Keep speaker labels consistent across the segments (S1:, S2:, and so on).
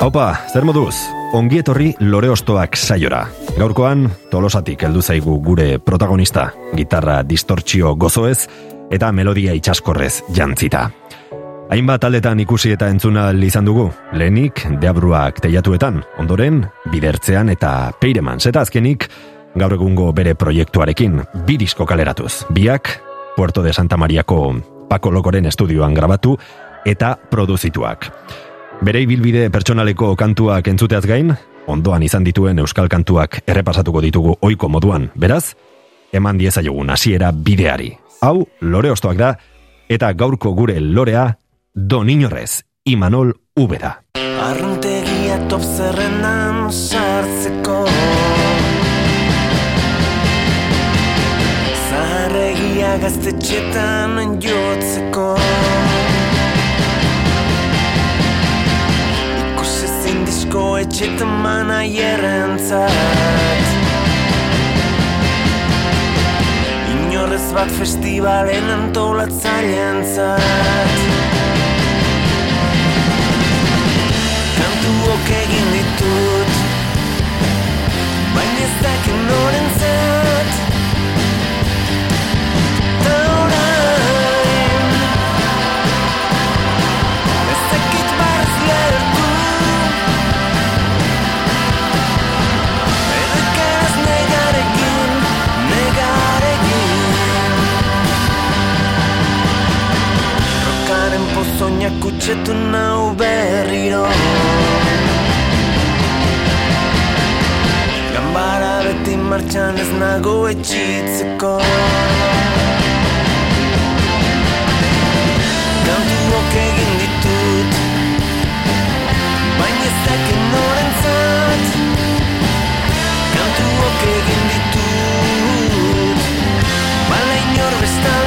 S1: Haupa, zer moduz? Ongi etorri lore ostoak saiora. Gaurkoan, tolosatik heldu zaigu gure protagonista, gitarra distortzio gozoez eta melodia itxaskorrez jantzita. Hainbat taldetan ikusi eta entzuna izan dugu, lehenik deabruak teiatuetan, ondoren bidertzean eta peireman, eta azkenik gaur egungo bere proiektuarekin, birisko kaleratuz. Biak, Puerto de Santa Mariako Paco Lokoren estudioan grabatu eta produzituak. Bere ibilbide pertsonaleko kantuak entzuteaz gain, ondoan izan dituen euskal kantuak errepasatuko ditugu ohiko moduan. Beraz, eman diezaiogun hasiera bideari. Hau, lore ostoak da, eta gaurko gure lorea Don Inorrez, Imanol Ubeda.
S2: Arruntegia top zerrendan sartzeko Zaharregia gaztetxetan jotzeko Disko etxetan mana jerrentzat Inorrez bat festivalen antolatzailean Kantuok egin ditut Baina ez dakit noren zat pozoinak kutsetu nau berriro. Gambara beti martxan ez nago etxitzeko. Kantuok egin ditut Baina ez dakit norentzat. Kantuok egin ditut Bala inor bestalean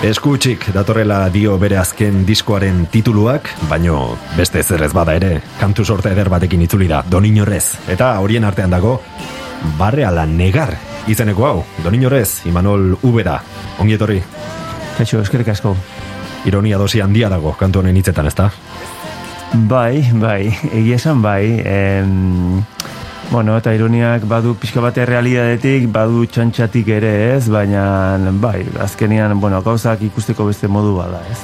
S1: Eskutsik datorrela dio bere azken diskoaren tituluak, baino beste zer ez bada ere, kantu sorte eder batekin itzuli da, Don Inorrez. Eta horien artean dago, barre ala negar izeneko hau, Don Inorrez, Imanol Ubeda. Ongi etorri,
S3: Kaixo, eskerrik asko.
S1: ironia dosi handia dago kantu honen hitzetan, ezta?
S3: Bai, bai, egia esan bai. Em, bueno, eta ironiak badu pixka bate realidadetik, badu txantxatik ere ez, baina bai, azkenean, bueno, gauzak ikusteko beste modu bada ez.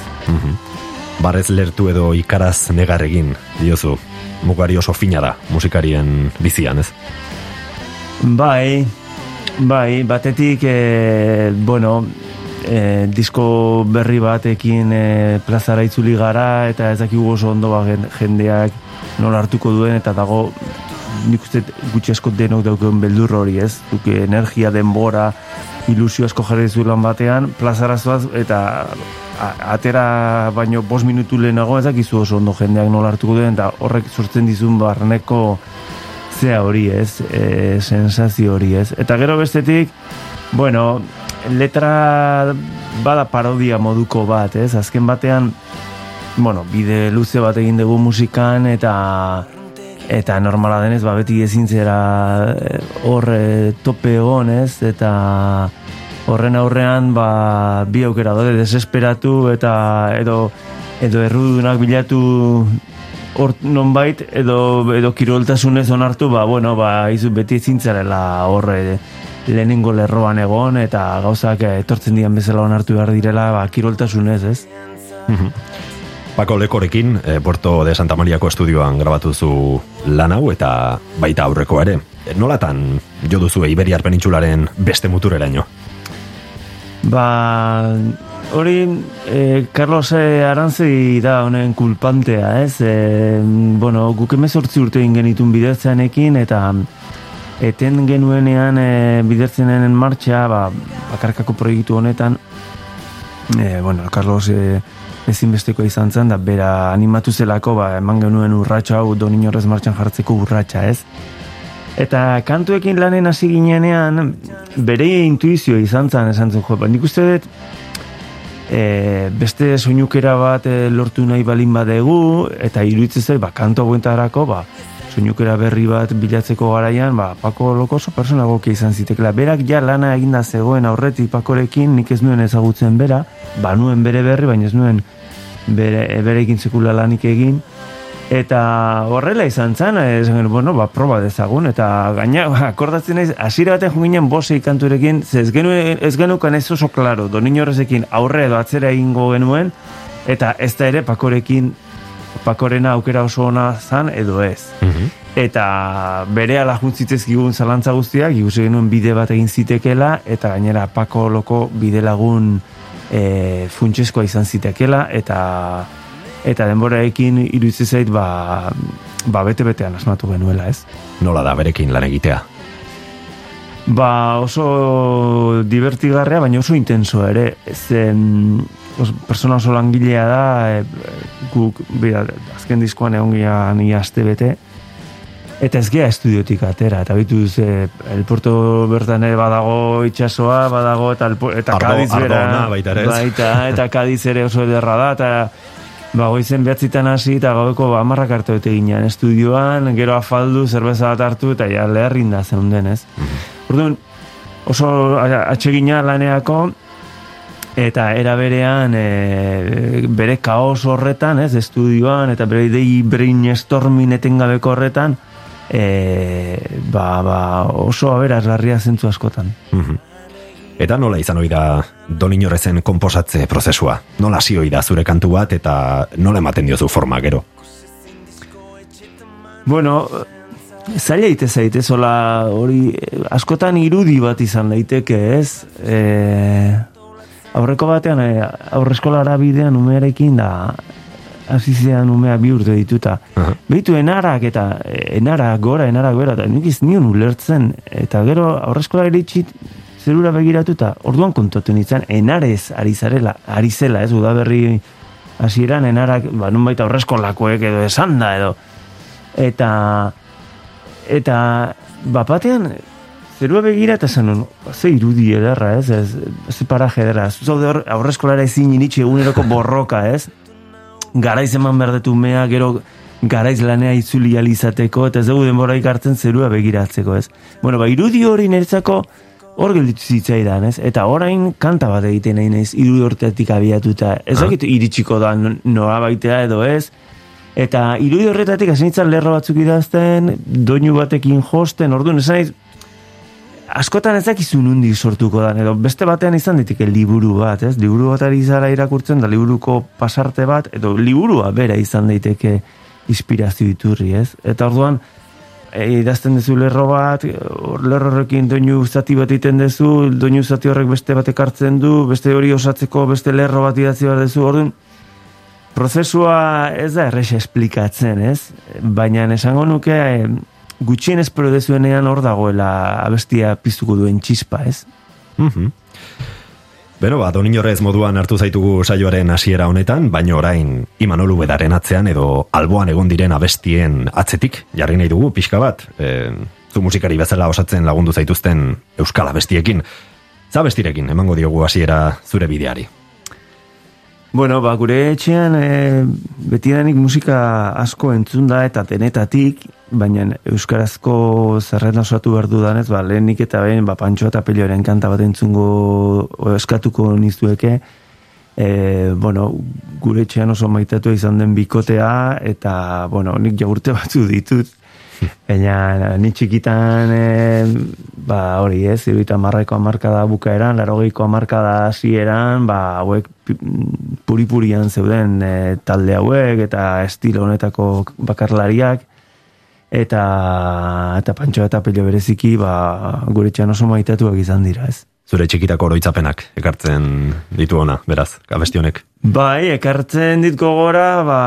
S1: Barrez lertu edo ikaraz negar egin, diozu. Mugari oso fina da, musikarien bizian, ez?
S3: Bai, bai, batetik, e, bueno, e, disko berri batekin e, plazara itzuli gara, eta ez dakigu oso ondo ba, jendeak nola hartuko duen, eta dago nik uste gutxi asko denok dauken beldur hori, ez? Duke energia, denbora, ilusio asko jarri zuelan batean, plazara zoaz, eta atera baino bost minutu lehenago ez dakizu oso ondo jendeak nola hartuko duen, eta horrek sortzen dizun barneko zea hori ez, e, sensazio hori ez. Eta gero bestetik, bueno, letra bada parodia moduko bat, ez? Azken batean, bueno, bide luze bat egin dugu musikan eta eta normala denez, ba, beti ezin zera eh, hor eh, tope egon, ez? Eta horren aurrean, ba, bi aukera daude, desesperatu eta edo edo errudunak bilatu hor nonbait edo edo kiroltasunez onartu ba bueno ba izu beti ezin zarela hor eh, lehenengo lerroan egon eta gauzak etortzen dian bezala onartu behar direla ba kiroltasunez ez
S1: Paco Lekorekin, e, Puerto de Santa Mariako estudioan grabatu zu lan hau eta baita aurreko ere. E, nolatan jo duzu Iberiar penintsularen beste mutureraino?
S3: Ba, hori eh, Carlos eh, Arantzi da honen kulpantea, ez? Eh, bueno, guk emezortzi urte egin genitun bidertzeanekin eta eten genuenean eh, bidertzenen martxa, ba, bakarkako proiektu honetan, e, bueno, Carlos e, ezinbesteko izan zen, da bera animatu zelako, ba, eman genuen urratxa hau donin horrez martxan jartzeko urratxa, ez? Eta kantuekin lanen hasi ginenean, bere intuizio izan zen, esan zen, jo, ba, nik uste dut, e, beste soinukera bat e, lortu nahi balin badegu, eta iruditzen zait, ba, kanto buentarako, ba, soinukera berri bat bilatzeko garaian, ba, Pako Lokoso persona goke izan zitekela. Berak ja lana eginda zegoen aurretik Pakorekin, nik ez nuen ezagutzen bera, ba nuen bere berri, baina ez nuen bere, bere ekin zekula lanik egin, eta horrela izan zen, ez, bueno, ba, proba dezagun, eta gaina, ba, akordatzen naiz, asira baten junginen bosei kanturekin, ze ez, genuen, ez genukan ez oso klaro, donin horrezekin aurre edo atzera egingo genuen, eta ez da ere pakorekin pakorena aukera oso ona zan edo ez. Eta bere ala gigun zalantza guztiak, ikusi genuen bide bat egin zitekela, eta gainera pako loko bide lagun e, funtseskoa izan zitekela, eta eta denboraekin iruditzen zait ba, ba bete-betean asmatu genuela, ez?
S1: Nola da berekin lan egitea?
S3: Ba oso divertigarrea, baina oso intenso ere. Zen, os, persona oso langilea da, e, guk, bera, azken diskoan egon gira ni aste bete, eta ez gea estudiotik atera, eta bitu ze, el puerto bertan ere badago itxasoa, badago, eta, el, eta
S1: Ardo,
S3: Kadiz bera,
S1: baita ere
S3: baita, eta Kadiz ere oso ederra da, eta ba, goizen behatzitan hasi, eta gaueko ba, amarrak hartu ete ginean estudioan, gero afaldu, zerbeza bat hartu, eta ja leherrin da zeuden, ez? Orduan, oso atsegina laneako, eta era berean e, bere kaos horretan, ez, estudioan, eta bere idei brainstorming etengabeko horretan, e, ba, ba, oso aberazgarria zentzu askotan.
S1: Mhm. Eta nola izan ohi da Don Inorrezen konposatze prozesua? Nola hasi ohi da zure kantu bat eta nola ematen diozu forma gero?
S3: Bueno, zaila ite zaite, zola hori askotan irudi bat izan daiteke, ez? E, aurreko batean, e, aurre eskolara bidean umearekin da hasi zidan umea bi urte dituta.
S1: Aha.
S3: Behitu enarak eta e, enarak gora, enarak gora, eta nik ez nion ulertzen. Eta gero aurre eskola eritxit zerura begiratuta, orduan kontatu nintzen, enarez ari zarela, ari zela, ez, udaberri hasieran enarak, ba, nun baita aurreskolakoek edo esan da, edo. Eta, eta, bapatean, zerua begira eta zen, ba, ze irudi ederra, ez, ez, ze paraje ederra, zaude aurreskolara ezin initxe eguneroko borroka, ez, garaiz eman berdetu mea, gero garaiz lanea itzuli alizateko, eta ez dugu denboraik hartzen zerua begiratzeko, ez. Bueno, ba, irudi hori niretzako, hor gelditu zitzaidan, ez? Eta orain kanta bat egiten nahi naiz, irudi hortetik abiatuta. Ez
S1: Ah.
S3: dakit iritsiko da no- noa baitea edo ez. Eta irudi horretatik hasi lerro batzuk idazten, doinu batekin josten, orduan, esan askotan ez dakizu nundi sortuko da, edo beste batean izan ditike liburu bat, ez? Liburu bat ari zara irakurtzen, da liburuko pasarte bat, edo liburua bera izan daiteke inspirazio iturri, ez? Eta orduan, e, idazten duzu lerro bat, lerro horrekin doinu zati bat egiten duzu, doinu zati horrek beste bat ekartzen du, beste hori osatzeko beste lerro bat idatzi behar duzu, orduan, prozesua ez da errex esplikatzen, ez? Baina esango nuke e, gutxien espero dezuenean hor dagoela abestia piztuko duen txispa, ez?
S1: Mhm. Beno, ba, Don Inorrez moduan hartu zaitugu saioaren hasiera honetan, baina orain Imanol Ubedaren atzean edo alboan egon diren abestien atzetik, jarri nahi dugu pixka bat, e, zu musikari bezala osatzen lagundu zaituzten euskal abestiekin. Za abestirekin, emango diogu hasiera zure bideari.
S3: Bueno, ba, gure etxean e, betidanik musika asko entzun da eta denetatik, baina euskarazko zerrenda osatu behar dudanez, ba, lehenik eta behin, ba, pantxo eta pelioaren kanta bat entzungo eskatuko nizueke, e, bueno, gure etxean oso maitatu izan den bikotea, eta, bueno, nik jagurte batzu ditut, Baina, ni txikitan, e, ba, hori ez, iruita marraiko amarkada bukaeran, larogeiko amarkada hasieran, ba, hauek puripurian zeuden e, talde hauek, eta estilo honetako bakarlariak, eta, eta pantxo eta pelio bereziki, ba, gure txan oso maitatuak izan dira, ez.
S1: Zure txikitako oroitzapenak ekartzen ditu ona, beraz, abesti honek.
S3: Bai, ekartzen dit gogora, ba,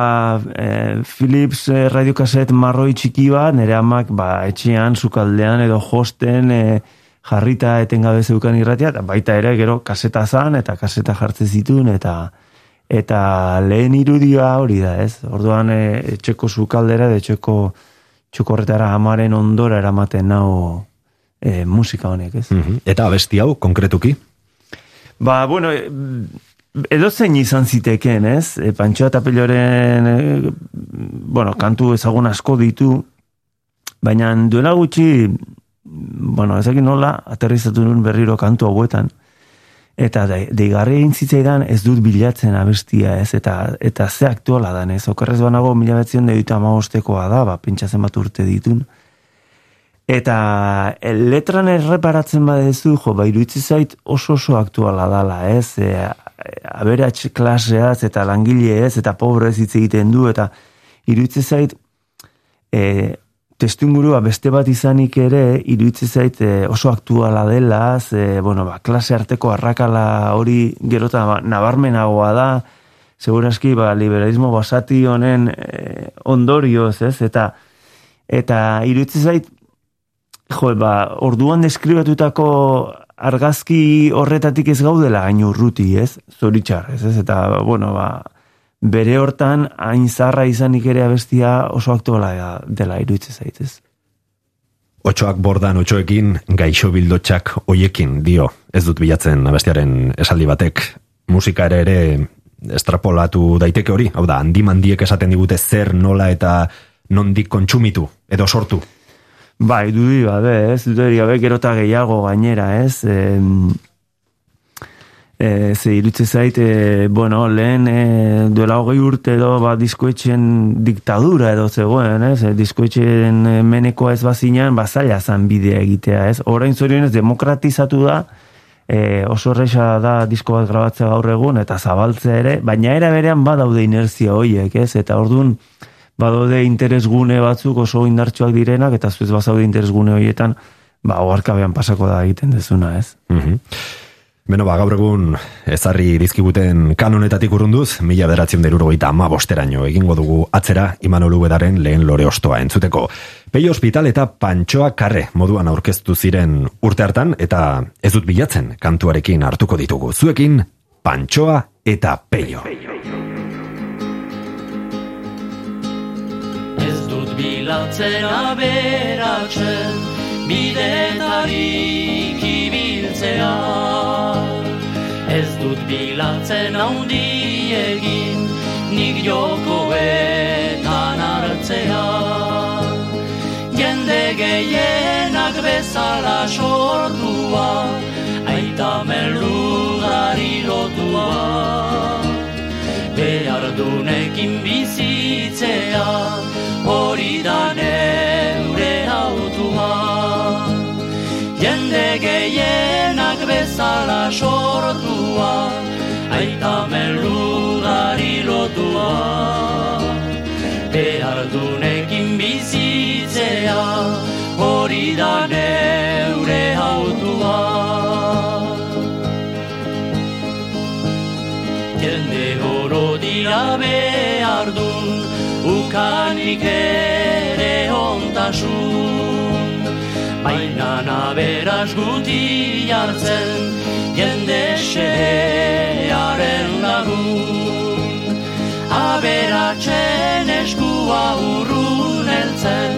S3: e, Philips e, radiokaset marroi txiki bat, nire amak, ba, etxean, sukaldean, edo josten, e, jarrita etengabe zeukan irratia, eta baita ere gero kaseta zan, eta kaseta jartzen zituen, eta eta lehen irudioa hori da, ez? Orduan e, etxeko zukaldera, de etxeko txukorretara amaren ondora eramaten nau e, musika honek, ez?
S1: Mhm. Eta abesti hau, konkretuki?
S3: Ba, bueno, e, edo zein izan ziteken, ez? E, Pantxoa eta Peloren, e, bueno, kantu ezagun asko ditu, baina duela gutxi, bueno, ezakin nola, aterrizatu nuen berriro kantu hauetan, eta deigarri egin zitzaidan ez dut bilatzen abestia ez, eta, eta ze aktuala dan ez, okerrez banago mila betzen da, ba, pentsatzen bat urte ditun, eta letran erreparatzen badezu, jo, ba, zait oso oso aktuala dala, ez, e, aberatx klaseaz eta langile ez, eta pobrez hitz egiten du, eta iruditzen zait, e, testumurua beste bat izanik ere iruditzen zait eh, oso aktuala dela, ze, bueno, ba, klase arteko arrakala hori gerota ba, nabarmenagoa da, segurazki ba, liberalismo basati honen e, ondorioz, ez? Eta, eta iruditzen zait, jo, ba, orduan deskribatutako argazki horretatik ez gaudela hain urruti, ez? Zoritxar, ez? Eta, bueno, ba, bere hortan hain zarra izanik ere abestia oso aktuala dela iruditzen zaitez.
S1: Otxoak bordan otxoekin, gaixo bildotxak oiekin dio, ez dut bilatzen abestiaren esaldi batek, musika ere ere estrapolatu daiteke hori, hau da, handi mandiek esaten digute zer nola eta nondik kontsumitu, edo sortu.
S3: Bai, dudi gabe, ez, dudi gabe, gerota gehiago gainera, ez, e, ze irutze zait, e, bueno, lehen e, duela hogei urte edo ba, diskoetxen diktadura edo zegoen, ez? E, diskoetxen menekoa ez bazinean, ba, zaila zan bidea egitea, ez? Horain zorionez demokratizatu da, e, oso resa da disko bat grabatzea gaur egun, eta zabaltzea ere, baina era berean badaude inerzia hoiek, ez? Eta orduan, badaude interesgune batzuk oso indartsuak direnak, eta zuez bazaude interesgune hoietan, ba, oarkabean pasako da egiten dezuna, ez?
S1: Mm Beno, ba, gaur egun ezarri dizkiguten kanonetatik urrunduz, mila beratzen derurogeita ama bosteraino egingo dugu atzera Imanolu bedaren lehen lore ostoa entzuteko. Peio hospital eta pantxoa karre moduan aurkeztu ziren urte hartan eta ez dut bilatzen kantuarekin hartuko ditugu. Zuekin, pantxoa eta peio.
S4: Ez bilatzen aberatzen, bidetarik ibiltzea Ez dut bilatzen handi egin nik jokoetan hartzea. Jende gehienak bezala sortua aita merlugari lotua. Behar dunekin bizitzea hori da neure autua Jende gehienak bezala sortua Aita meludari lotua. Behar dunekin bizitzea Hori da neure autua Jende horo dira behar dun Ukanik ere ontasun Baina naberaz guti hartzen Jende xearen lagun. Aberatzen eskua urrun eltzen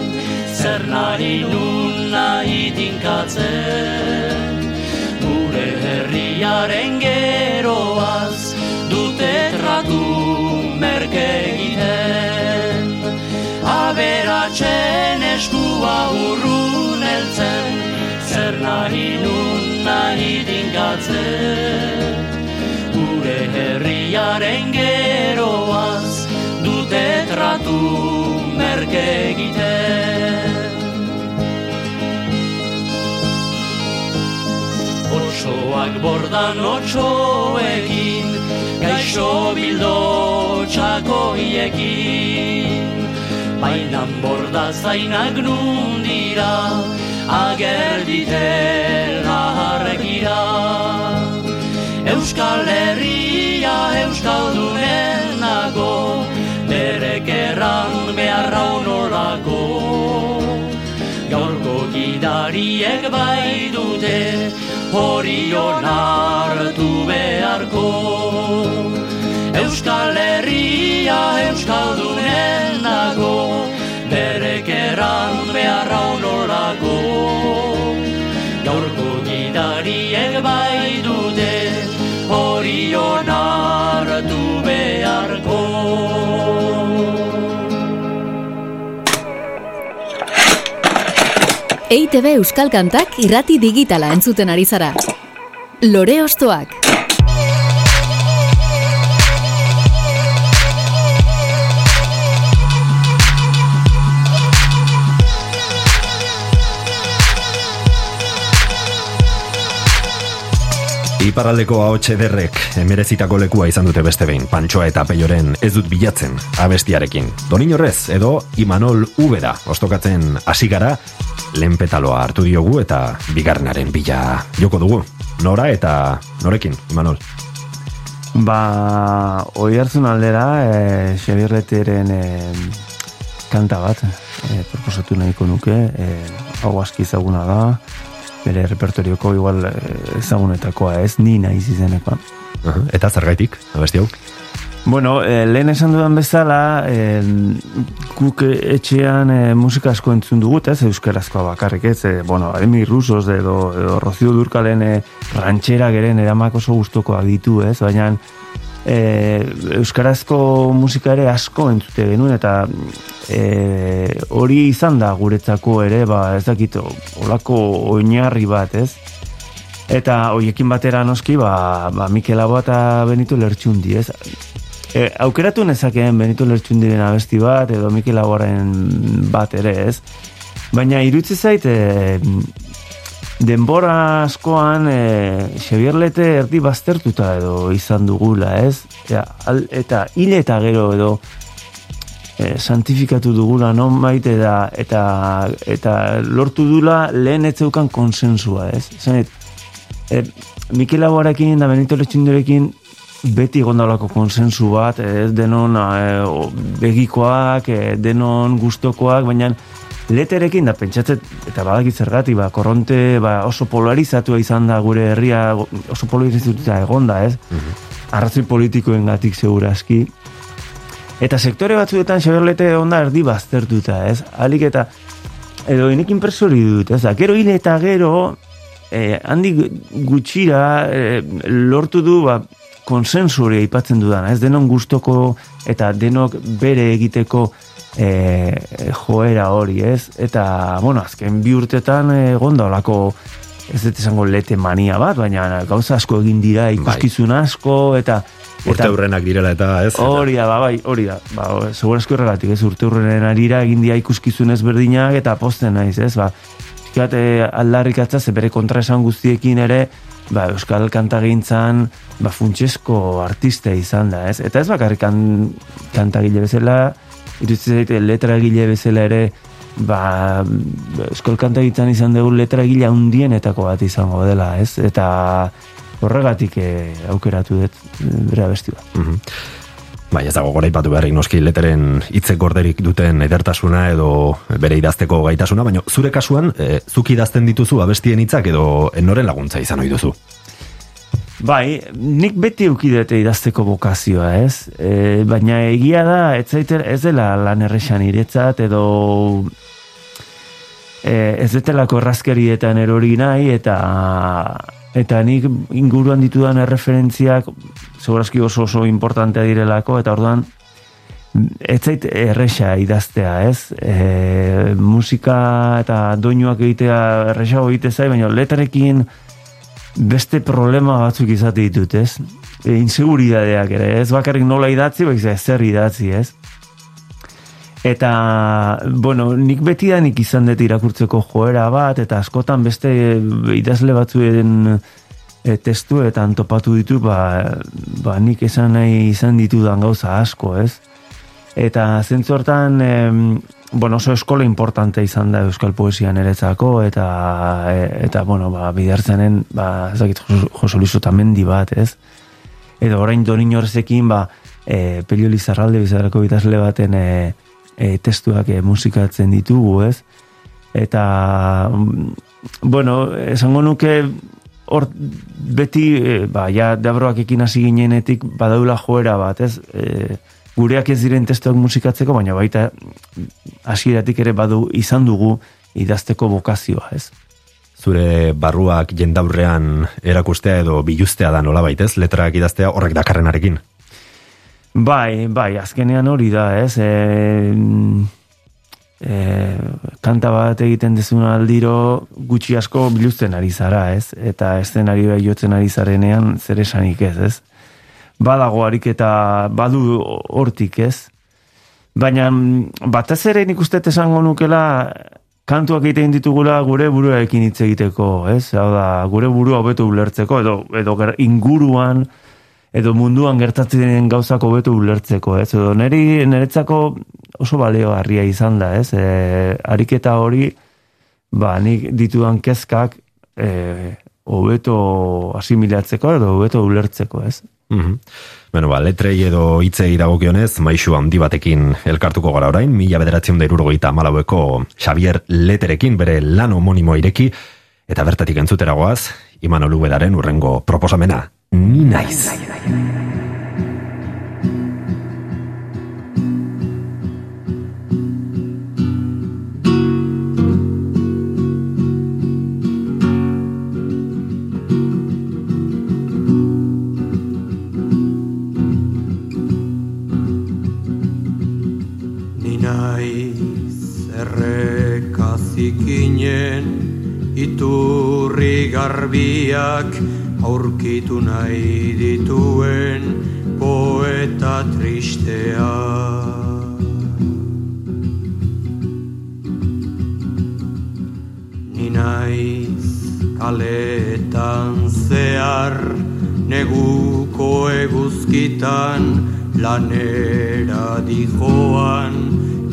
S4: Zer nahi nun nahi dinkatzen Gure herriaren geroaz Dute tratu merke egiten Aberatzen eskua urrun heltzen, zer nahi nun nahi dingatzen. Gure herriaren geroaz, dute tratu merke egiten. Otsoak bordan otsoekin, gaixo bildo txakoiekin. Bainan borda zainak nundira, ager ditela harrekira. Euskal Herria Euskaldunen nago, berek erran beharra unolako. Gaurko gidariek bai dute hori hartu beharko Euskal Herria Euskaldunen nago berek erran beharra onolako Gaurko gidariek bai dute hori hartu beharko
S2: EITB Euskal Kantak irrati digitala entzuten ari zara. Lore Ostoak.
S1: Iparraldeko hau txederrek emerezitako lekua izan dute beste behin, pantsoa eta peioren ez dut bilatzen abestiarekin. Donin horrez, edo Imanol Ubera, ostokatzen hasi gara, lehenpetaloa hartu diogu eta bigarrenaren bila joko dugu. Nora eta norekin, Imanol?
S3: Ba, oi hartzun aldera, e, Xabirreteren e, kanta bat, e, proposatu nahiko nuke, e, hau aski ezaguna da, bere repertorioko igual eh, ezagunetakoa ez, ni naiz izenekoa.
S1: Eta zergaitik, abesti hau?
S3: Bueno, eh, lehen esan dudan bezala, eh, guk etxean eh, musika asko entzun dugut, ez, euskarazkoa bakarrik, ez, eh, bueno, Emi Rusos edo, edo Rocio Durkalen eh, rantxera geren edamak oso guztokoak ditu, ez, baina e, euskarazko musika ere asko entzute genuen eta e, hori izan da guretzako ere ba ez dakit olako oinarri bat ez? Eta hoiekin batera noski ba, ba Mikel Abo eta Benito Lertxundi ez? E, aukeratu nezakeen Benito Lertxundiren abesti bat edo Mikel Aboaren bat ere ez? Baina irutzi zait e, denbora askoan e, Xavier Lete erdi baztertuta edo izan dugula, ez? Ja, al, eta hile eta gero edo e, santifikatu dugula non maite da eta, eta lortu dula lehen etzeukan konsensua, ez? Zanet, e, Mikel Aguarekin da Benito Lechindorekin beti gondalako konsensu bat, ez denon e, begikoak, e, denon gustokoak, baina leterekin da pentsatzen eta badakit zergatik ba korronte ba, oso polarizatua izan da gure herria oso polarizatuta egonda, ez? Mm Arrazoi politikoengatik segurazki. Eta sektore batzuetan Xaberlete onda erdi baztertuta, ez? Alik eta edo inekin persori dut, ez? Gero hile eta gero eh, handi gutxira eh, lortu du ba, konsensuri aipatzen dudana, ez? Denon gustoko eta denok bere egiteko e, joera hori, ez? Eta, bueno, azken bi urtetan egon da olako ez dut esango lete mania bat, baina gauza asko egin dira bai. ikuskizun asko, eta...
S1: Urte hurrenak direla eta ez?
S3: Hori da, ba, bai, hori da. Ba, segurazko erregatik, ez? Urte hurrenen arira egin dira ikuskizun ezberdinak eta posten naiz, ez? Ba, Zikat, aldarrik ze bere kontraesan guztiekin ere, ba, Euskal Kantagintzan, ba, funtsezko artista izan da, ez? Eta ez bakarrik kantagile bezala, iruditzen zaite letra egile bezala ere ba eskol kanta izan dugu letra egile handienetako bat izango dela, ez? Eta horregatik eh, aukeratu dut bere abesti bat.
S1: Mm Bai, ez dago gora ipatu beharrik noski leteren hitzek gorderik duten edertasuna edo bere idazteko gaitasuna, baina zure kasuan, e, zuk idazten dituzu abestien hitzak edo enoren laguntza izan ohi duzu?
S3: Bai, nik beti eukidete idazteko bokazioa, ez? E, baina egia da, ez zaiter, ez dela lan erresan iretzat, edo e, ez detelako errazkerietan erori nahi, eta eta nik inguruan ditudan erreferentziak segurazki oso oso importantea direlako, eta orduan ez zait erresa idaztea, ez? E, musika eta doinuak egitea erresa egite zai, baina letrekin beste problema batzuk izate ditut, ez? E, inseguridadeak ere, ez bakarrik nola idatzi, baiz zer idatzi, ez? Eta, bueno, nik beti da nik izan dut irakurtzeko joera bat, eta askotan beste idazle batzuen e, testuetan topatu ditu, ba, ba nik esan nahi izan ditudan gauza asko, ez? Eta zentzu hortan, bueno, oso eskola importante izan da euskal poesia niretzako eta e, eta bueno, ba bidertzenen, ba ezagik Jose Luis Otamendi bat, ez? Edo orain Donin Horzekin, ba eh Pelio Lizarralde bizarako bitasle baten e, e, testuak e, musikatzen ditugu, ez? Eta, bueno, esango nuke hor beti, e, ba, ja, deabroak ekin hasi ginenetik badaula joera bat, ez? E, gureak ez diren testuak musikatzeko, baina baita hasieratik ere badu izan dugu idazteko bokazioa, ez?
S1: Zure barruak jendaurrean erakustea edo biluztea da nola baitez, letrak idaztea horrek dakarrenarekin.
S3: Bai, bai, azkenean hori da, ez? E, e, kanta bat egiten dezun aldiro gutxi asko biluzten ari zara, ez? Eta eszenari bai jotzen ari zarenean zer esanik ez, ez? Badago harik eta badu hortik, ez? Baina batez ere nik uste esango nukela kantuak egiten ditugula gure buruarekin hitz egiteko, ez? Hau da, gure burua hobeto ulertzeko edo edo inguruan edo munduan gertatzen diren gauzak hobeto ulertzeko, ez? Edo neri niretzako oso baleogarria izan da, ez? E, ariketa hori ba, nik ditudan kezkak eh hobeto asimilatzeko edo hobeto ulertzeko, ez?
S1: Mhm. Bueno, ba, letrei edo hitzei dagokionez, maixu handi batekin elkartuko gara orain, mila bederatzen da irurogeita malaueko Xavier Leterekin bere lan homonimo ireki, eta bertatik entzuteragoaz, iman olubedaren urrengo proposamena, ni naiz.
S5: Iturri garbiak aurkitu nahi dituen poeta tristea. Naiz kaletan zehar neguko eguzkitan lanera dijoan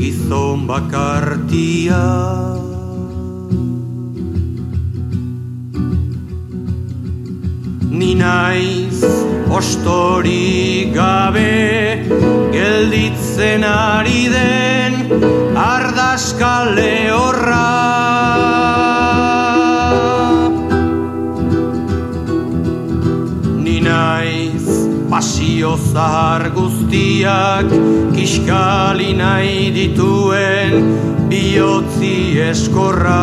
S5: gizon bakartia. Ni naiz ostori gabe gelditzen ari den ardaskale horra. Ni naiz pasio zahar guztiak kiskali nahi dituen bihotzi eskorra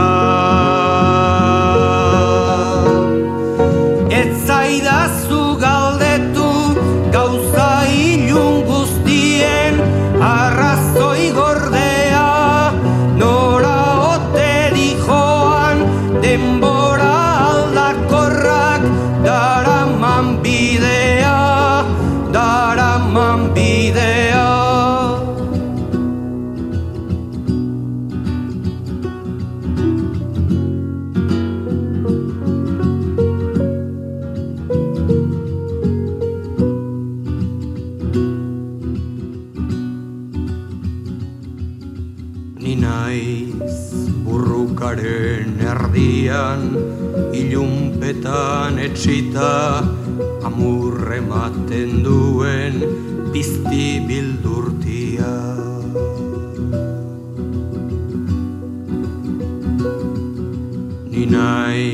S5: itxita amurre maten duen pizti bildurtia. Ni nahi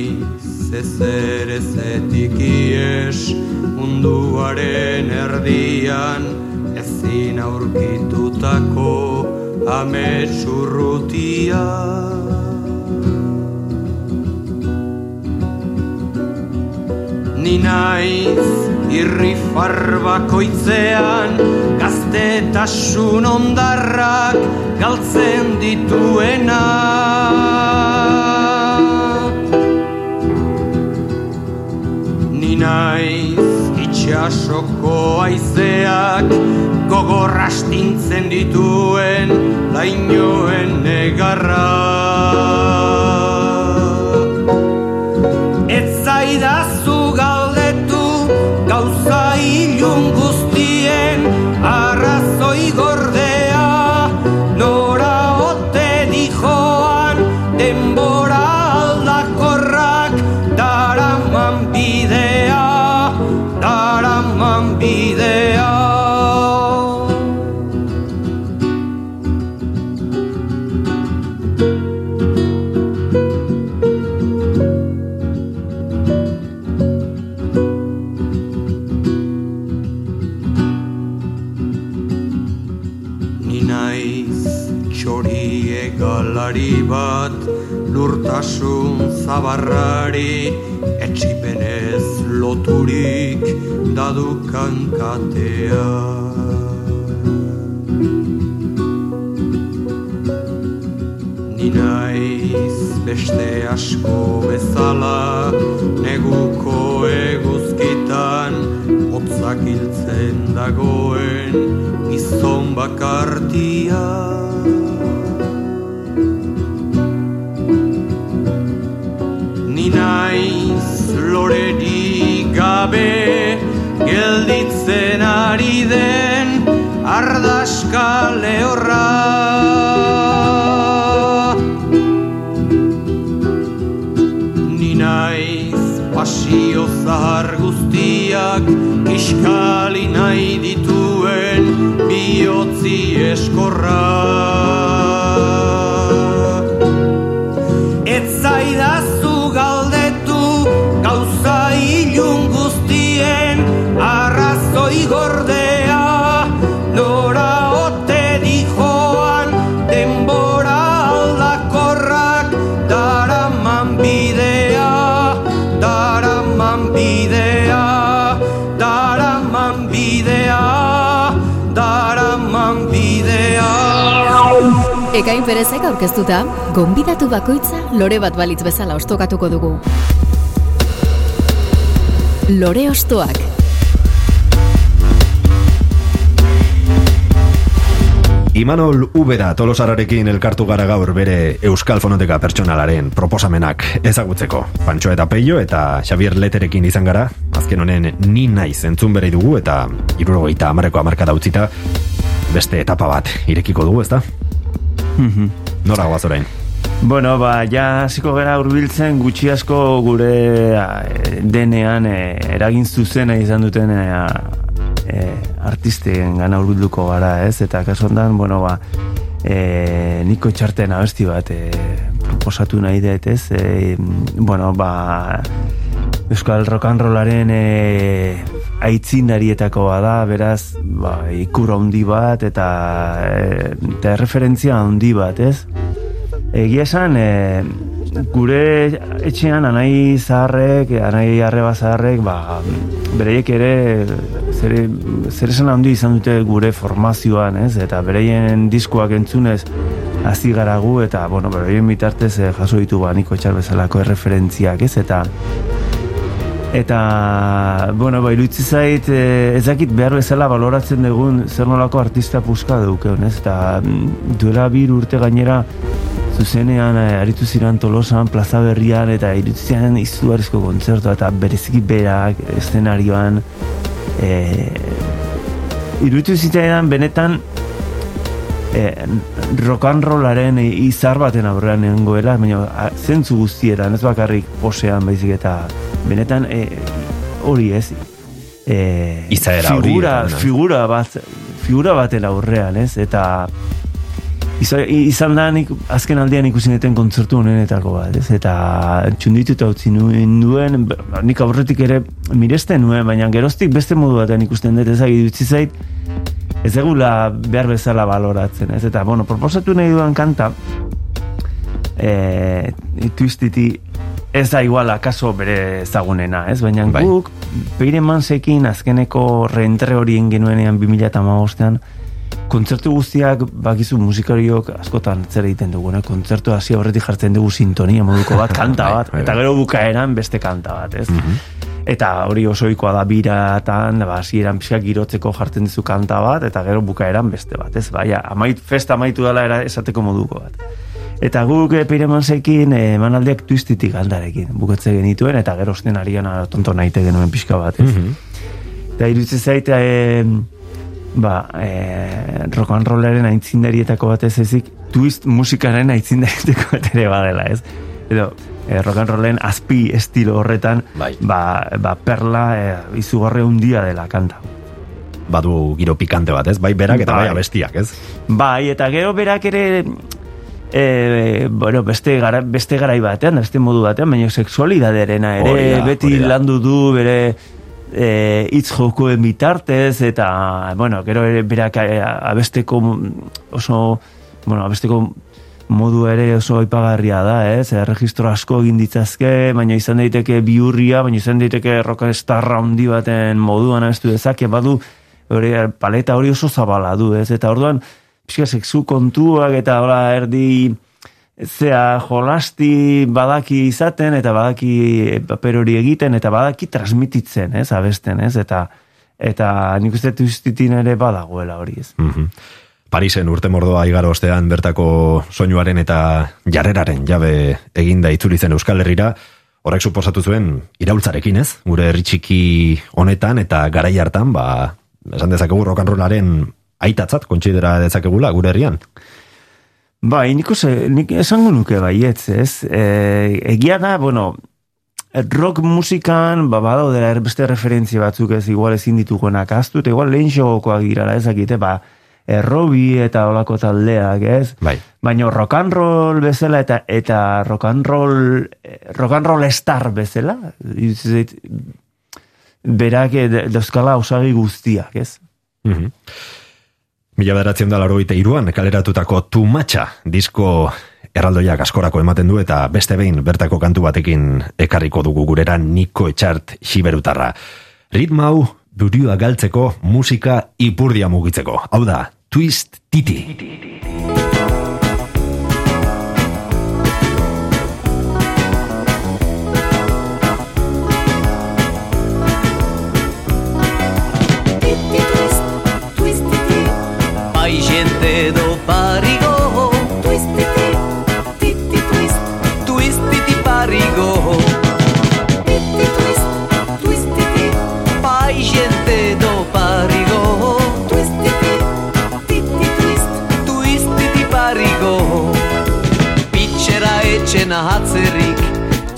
S5: zezer ezetik ies munduaren erdian ezin aurkitutako ametsurrutia. Ni naiz irri farbakoitzean gaztetasun ondarrak galtzen dituena. Ni naiz itxasoko aizeak gogorrastintzen dituen lainoen negarra arrazoi lurtasun zabarrari etxipenez loturik dadukan katea. Ni naiz beste asko bezala neguko eguzkitan hotzak hiltzen dagoen gizon bakartia. Gabe gelditzen ari den ardaska lehorra. Ni naiz pasio zahar guztiak iskali nahi dituen bihotzi eskorra. Ez zaidazu
S2: Ekain perezek aurkeztuta, gonbidatu bakoitza lore bat balitz bezala ostokatuko dugu. Lore ostoak.
S1: Imanol Ubera tolosararekin elkartu gara gaur bere Euskal Fonoteka pertsonalaren proposamenak ezagutzeko. Pantxo eta Peio eta Xavier Leterekin izan gara, azken honen ni naiz entzun bere dugu eta irurogeita amareko amarka dautzita beste etapa bat irekiko dugu, ezta? Nora goaz orain?
S3: Bueno, ba, ja hasiko gara hurbiltzen gutxi asko gure eh, denean eh, eragin zuzena izan duten eh, eh, artisten gana hurbilduko gara, ez? Eta kasu hontan, bueno, ba, eh, niko txarten abesti bat eh, proposatu nahi dut, ez? Eh, bueno, ba, Euskal Rock and Rollaren eh, aitzindarietako da, beraz, ba, ikur handi bat eta, eh, eta referentzia handi bat, ez? Egia esan, e, gure etxean anai zaharrek, anai arreba zaharrek, ba, bereiek ere zer, zer esan handi izan dute gure formazioan, ez? Eta bereien diskuak entzunez hasi gara gu, eta, bueno, bereien bitartez eh, jaso ditu ba, niko etxar bezalako erreferentziak, ez? Eta Eta, bueno, ba, iruditzi zait, e, ez dakit behar bezala baloratzen dugun zer nolako artista puska dukeon, ez? Eta mm, duela bir urte gainera zuzenean e, aritu ziren tolosan, plaza berrian, eta iruditzi ziren izugarrizko kontzertua, eta bereziki berak, eszenarioan, e, iruditu zitzaidan benetan e, rock and rollaren izar baten aurrean nengoela, baina zentzu guztietan, ez bakarrik posean baizik eta benetan e, hori ez e,
S1: Izaera hori,
S3: figura,
S1: eta, no?
S3: figura bat figura baten aurrean, ez? Eta iza- izan da nik azken aldean ikusi neten kontzertu honenetako bat, ez? Eta txundituta utzi nuen duen, nik aurretik ere miresten nuen, baina geroztik beste modu batean ikusten dut, ezagik dutzi zait, ez egula behar bezala baloratzen, ez? Eta, bueno, proposatu nahi duan kanta, e, twistiti ez da igual akaso bere ezagunena, ez? Baina
S1: Bai.
S3: guk, Peire Mansekin azkeneko reentre horien genuenean 2008an, kontzertu guztiak bakizu musikariok askotan zer egiten dugu, ne? kontzertu hasi aurretik jartzen dugu sintonia moduko bat, kanta
S1: Bai,
S3: bat,
S1: bai,
S3: eta
S1: bai.
S3: gero bukaeran beste kanta bat, ez? Eta hori oso ohikoa da biratan, ba, hasieran pixka girotzeko jartzen dizu kanta bat, eta gero bukaeran beste bat, ez? Baina, amait, festa amaitu dela era esateko moduko bat. Eta guk e, Piremansekin eh, emanaldiak twistitik kantarekin bukatze genituen, eta gero osten arian tonto naite genuen pixka bat, ez? Eta iruditzen zait, e, ba, e, rock and rollaren aintzindarietako bat ez ezik, twist musikaren aintzindarietako bat ere badela, ez? Edo, e, rock and rollen azpi estilo horretan,
S1: Bai.
S3: ba, ba, perla e, izugarre hundia dela kanta.
S1: Badu giro pikante bat, ez? Bai berak eta bai
S3: Bai.
S1: abestiak, ez?
S3: Bai, eta gero berak ere e, bueno, beste, gara, beste garai batean, beste modu batean, baina sexualidaderena ere
S1: Hori da,
S3: beti
S1: hori da.
S3: landu du bere e, hitz jokoen bitartez eta bueno, gero ere berak abesteko oso bueno, abesteko modu ere oso aipagarria da, ez? Erregistro asko egin ditzazke, baina izan daiteke biurria, baina izan daiteke rockstarra handi baten moduan ez du dezake, badu hori, paleta hori oso zabala du, ez? Eta orduan, pixka sexu kontuak eta hola erdi zea jolasti badaki izaten eta badaki paper hori egiten eta badaki transmititzen, ez? Abesten, ez? Eta eta nik uste ere badagoela hori, ez?
S1: Mhm. Parisen urte mordoa igaro ostean bertako soinuaren eta jarreraren jabe eginda itzuli zen Euskal Herrira, horrek suposatu zuen iraultzarekin ez, gure herritxiki honetan eta garai hartan, ba, esan dezakegu rollaren aitatzat kontsidera dezakegula gure herrian.
S3: Ba, nik, nik esango nuke baietz, ez? E, egia da, bueno, rock musikan, ba, badau dela beste referentzia batzuk ez, igual ezin dituguenak aztu, eta igual lehen xogokoak dirala ezakite, ba, errobi eta olako taldeak, ez?
S1: Bai.
S3: Baina rock and roll bezala eta eta rock and roll rock and roll star bezala, berak dozkala osagi guztiak, ez?
S1: Mm -hmm. Mila beratzen da laro iruan, kaleratutako tumatxa disko erraldoiak askorako ematen du eta beste behin bertako kantu batekin ekarriko dugu gurera niko etxart xiberutarra. Ritmau burua galtzeko musika ipurdia mugitzeko. Hau da, Twist Titi.
S6: Bai gente do parigo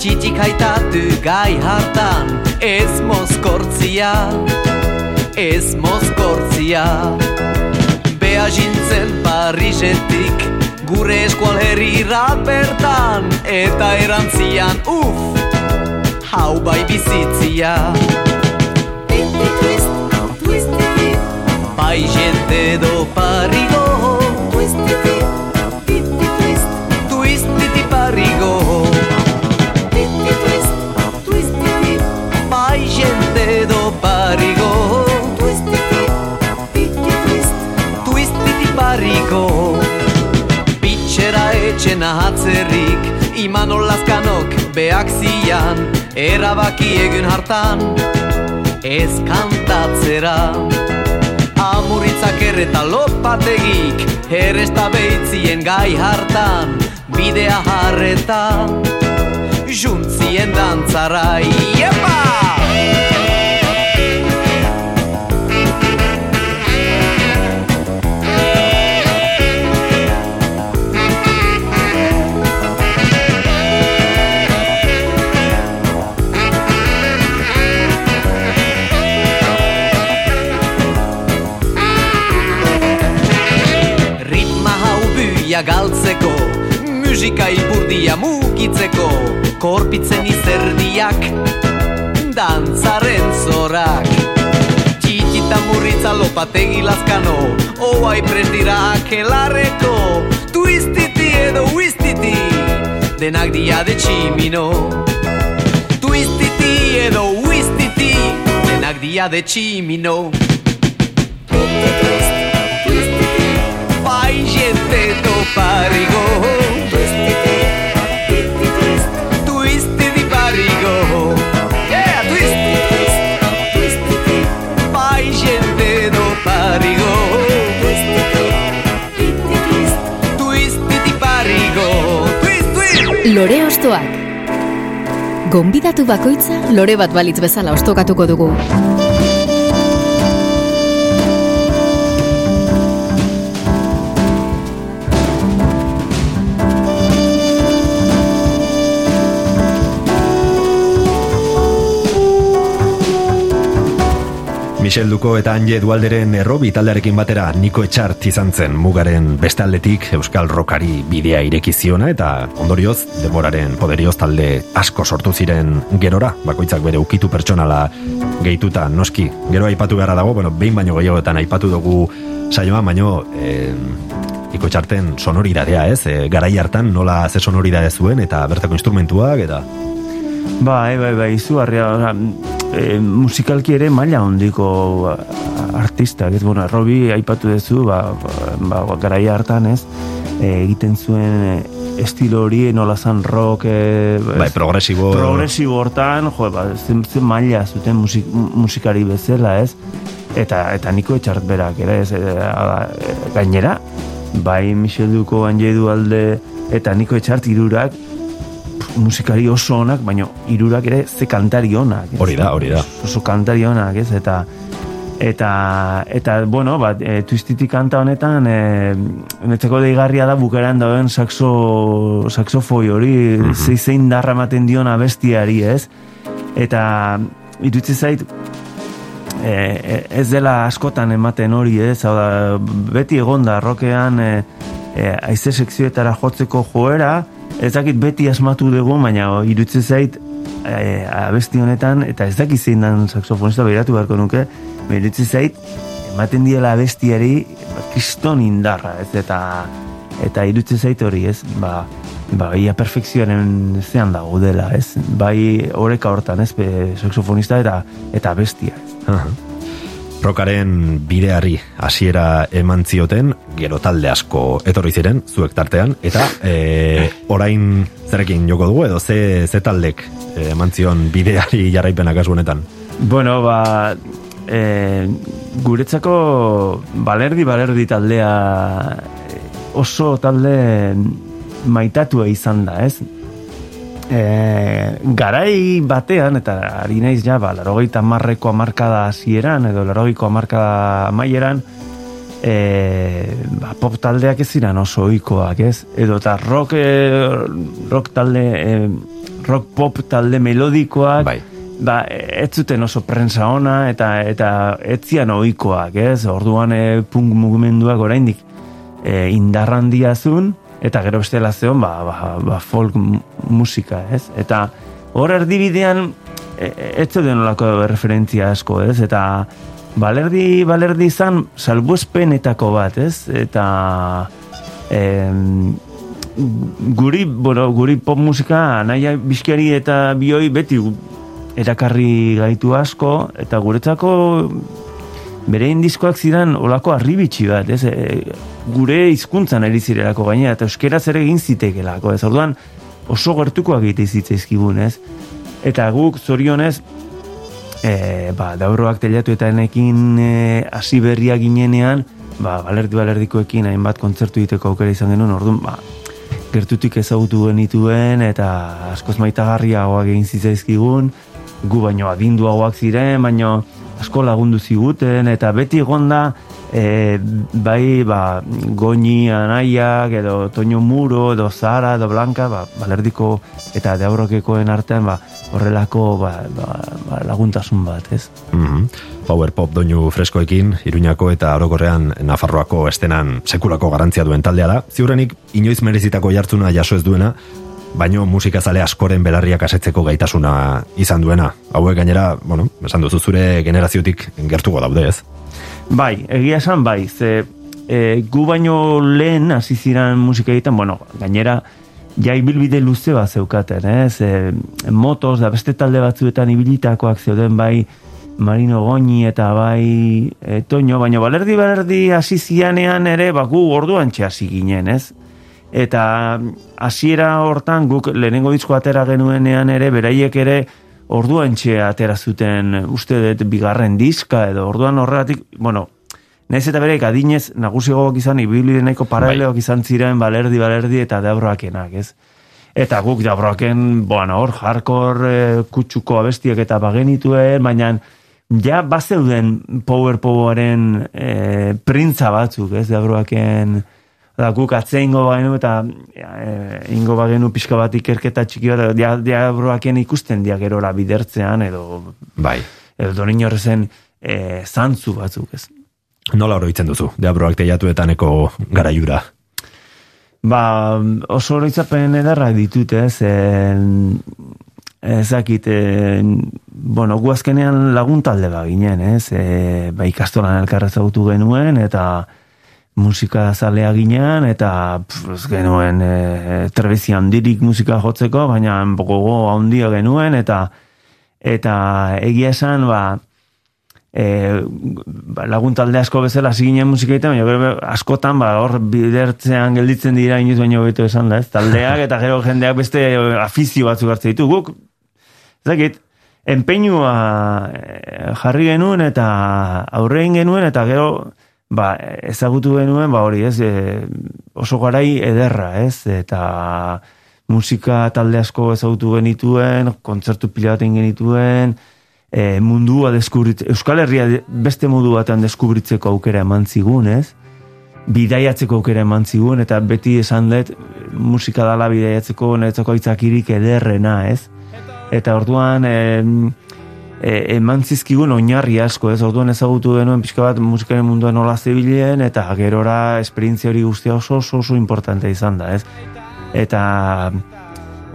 S6: Txitik haitatu gai hartan. Ez mozkortzia Ez mozkortzia. Bea jintzen Parisetik Gure eskual herrira bertan Eta erantzian, uff Hau bai bizitzia. Titi twist, twist titi Bai jente do parigo Twist Pitxera etxen ahatzerrik Imanol lazkanok beak zian Erabaki egun hartan Ez kantatzera Amuritzak erreta lopategik Herresta behitzien gai hartan Bidea harretan Juntzien dantzara Iepa! Buia galtzeko Musika ipurdia mugitzeko Korpitzen izerdiak Dantzaren zorak. Txitita murritza lopategi lazkano Oai prestira akelarreko Twistiti edo wistiti Denak dia de tximino. Twistiti edo wistiti Denak dia de tximino. Bai gente do parigo twist Twistiti parigo Yeah, twist twist Twistiti Bai gente parigo Twistiti, titi twist Twistiti parigo Twist, twist
S7: Lore ostoak. Gonbidatu bakoitza lore bat balitz bezala ostokatuko dugu.
S1: Michel Duko eta Anje Dualderen errobi taldearekin batera Niko Etxart izan zen mugaren beste aldetik Euskal Rokari bidea ireki ziona eta ondorioz demoraren poderioz talde asko sortu ziren gerora, bakoitzak bere ukitu pertsonala gehituta noski. Gero aipatu beharra dago, bueno, behin baino gehiagoetan aipatu dugu saioa, baino eh, Niko txarten sonoridadea, ez? E, garai hartan nola ze sonoridade zuen eta bertako instrumentuak eta...
S3: Bai, bai, bai, izugarria, e, musikalki ere maila hondiko artistak, ez, bueno, Robi aipatu duzu, ba, ba, ba garaia hartan, ez, e, egiten zuen e, estilo hori nola zan rock, e,
S1: Bai, progresibo...
S3: progresibo hortan, jo, ba, zen, zen maila zuten musik, musikari bezala, ez, eta eta niko etxart berak, ere, ez, e, a- gainera, bai Michel Duko, Anjedu alde, eta niko etxart irurak, musikari oso onak, baina irurak ere ze kantari onak. ez?
S1: Hori da, hori da.
S3: Oso kantari onak, ez, eta eta eta bueno, bat, e, twistitik kanta honetan e, netzeko deigarria da bukaran dauen saxo saxofoi hori mm -hmm. zein darra ematen dion abestiari, ez? Eta irutzi zait e, ez dela askotan ematen hori, ez? Hau da, beti egonda rokean e, e, aize sekzioetara jotzeko joera, ez dakit beti asmatu dugu, baina irutzi zait e, abesti honetan, eta ez dakit zein dan saxofonista behiratu beharko nuke, irutzi zait, ematen diela abestiari ba, kriston indarra, ez? Eta eta irutzi zait hori, ez? Ba, ba, ia perfekzioaren zean dago dela, ez? Bai oreka hortan, ez? Saxofonista eta eta bestia, ez?
S1: Aha. Rokaren bideari hasiera eman zioten, gero talde asko etorri ziren, zuek tartean, eta e, orain zerekin joko dugu, edo ze, ze taldek e, eman zion bideari jarraipena kasu honetan.
S3: Bueno, ba, e, guretzako balerdi balerdi taldea e, oso talde maitatua izan da, ez? E, garai batean, eta ari naiz ja, ba, larogeita marreko amarkada hasieran edo larogeiko amarkada maieran, e, ba, pop taldeak ez ziren oso ohikoak, ez? Edo eta rock, e, rock talde, e, rock pop talde melodikoak,
S1: Bai.
S3: ba, ez zuten oso prensa ona eta eta ez zian ohikoak, ez? Orduan e, punk mugimenduak oraindik e, indarrandia zuen, eta gero bestela zeon, ba, ba, ba folk mu- musika, ez? Eta hor erdibidean e, e, ez zeuden olako referentzia asko, ez? Eta balerdi, balerdi izan salbuespenetako bat, ez? Eta em, guri, bueno, guri pop musika naia bizkari eta bioi beti erakarri gaitu asko, eta guretzako bere indiskoak zidan olako arribitxi bat, ez? E, gure hizkuntzan ari zirelako gainera, eta euskeraz ere egin zitekelako, ez? Orduan oso gertukoak egite zitzaizkigun, ez? Eta guk zorionez, e, ba, dauroak telatu eta enekin e, hasi berria ginenean, ba, balerdi balerdikoekin hainbat kontzertu egiteko aukera izan genuen, orduan, ba, gertutik ezagutu genituen eta askoz maitagarriagoak egin zitzaizkigun, gu baino adinduagoak ziren, baino asko lagundu ziguten, eta beti egonda e, bai ba, goñi anaiak, edo Toño Muro, edo Zara, edo Blanca, ba, balerdiko eta deabrokekoen artean ba, horrelako ba, ba, ba, laguntasun bat, ez?
S1: Mhm. Power pop doinu freskoekin, Iruñako eta orokorrean Nafarroako estenan sekulako garantzia duen taldea da. Ziurrenik inoiz merezitako jartzuna jaso ez duena, baino musikazale askoren belarriak asetzeko gaitasuna izan duena. Hauek gainera, bueno, esan duzu zure generaziotik gertuko daude ez.
S3: Bai, egia esan bai, ze e, gu baino lehen hasi ziren musika egiten, bueno, gainera ja ibilbide luze bat zeukaten, ez? E, motos da beste talde batzuetan ibilitakoak zeuden bai Marino Goñi eta bai e, Toño, baina balerdi balerdi hasi zianean ere, ba, gu orduan hasi ginen, ez? Eta hasiera hortan guk lehenengo disko atera genuenean ere, beraiek ere orduan atera zuten uste dut bigarren diska edo orduan horregatik, bueno, Naiz eta bereik adinez nagusiagoak izan ibili nahiko paraleloak izan ziren balerdi balerdi eta deabroakenak, ez? Eta guk deabroaken, bueno, hor hardcore e, kutsuko abestiak eta bagenituen, baina ja bazeuden power poweraren e, printza batzuk, ez? Deabroaken da guk atzeingo bagenu eta e, ingo bagenu pixka bat ikerketa txiki bat, dia, diabroaken ikusten dia gerora bidertzean edo
S1: Bai.
S3: edo donin horrezen e, zantzu batzuk, ez?
S1: Nola oroitzen duzu, deabroak teiatuetaneko garaiura.
S3: Ba, oso oroitzapen edarrak ditut, ez? En, ezakit, en, bueno, gu azkenean lagun talde ba ginen, ez? E, ba, ikastolan elkarra ezagutu genuen, eta musika zalea ginean, eta pff, genuen e, trebezi handirik musika jotzeko, baina gogo handia genuen, eta eta egia esan, ba, e, ba, lagun talde asko bezala hasi ginen musika egiten, baina gero askotan ba, hor bidertzean gelditzen dira inoiz baino beto esan da, ez? Taldeak eta gero jendeak beste afizio batzuk hartzen ditu. Guk, ez dakit, enpeinua eh, jarri genuen eta aurrein genuen eta gero ba, ezagutu genuen, ba hori, ez, e, oso garai ederra, ez, eta musika talde asko ezagutu genituen, kontzertu pila baten genituen, e, mundua deskubritzeko, Euskal Herria beste modu batean deskubritzeko aukera eman zigun, ez? Bidaiatzeko aukera eman zigun, eta beti esan dut, musika dala bidaiatzeko netzako itzakirik ederrena, ez? Eta orduan, e, e, eman zizkigun oinarri asko, ez? Orduan ezagutu denuen pixka bat musikaren munduan nola zebilen, eta gerora esperientzia hori guztia oso oso oso importante izan da, ez? Eta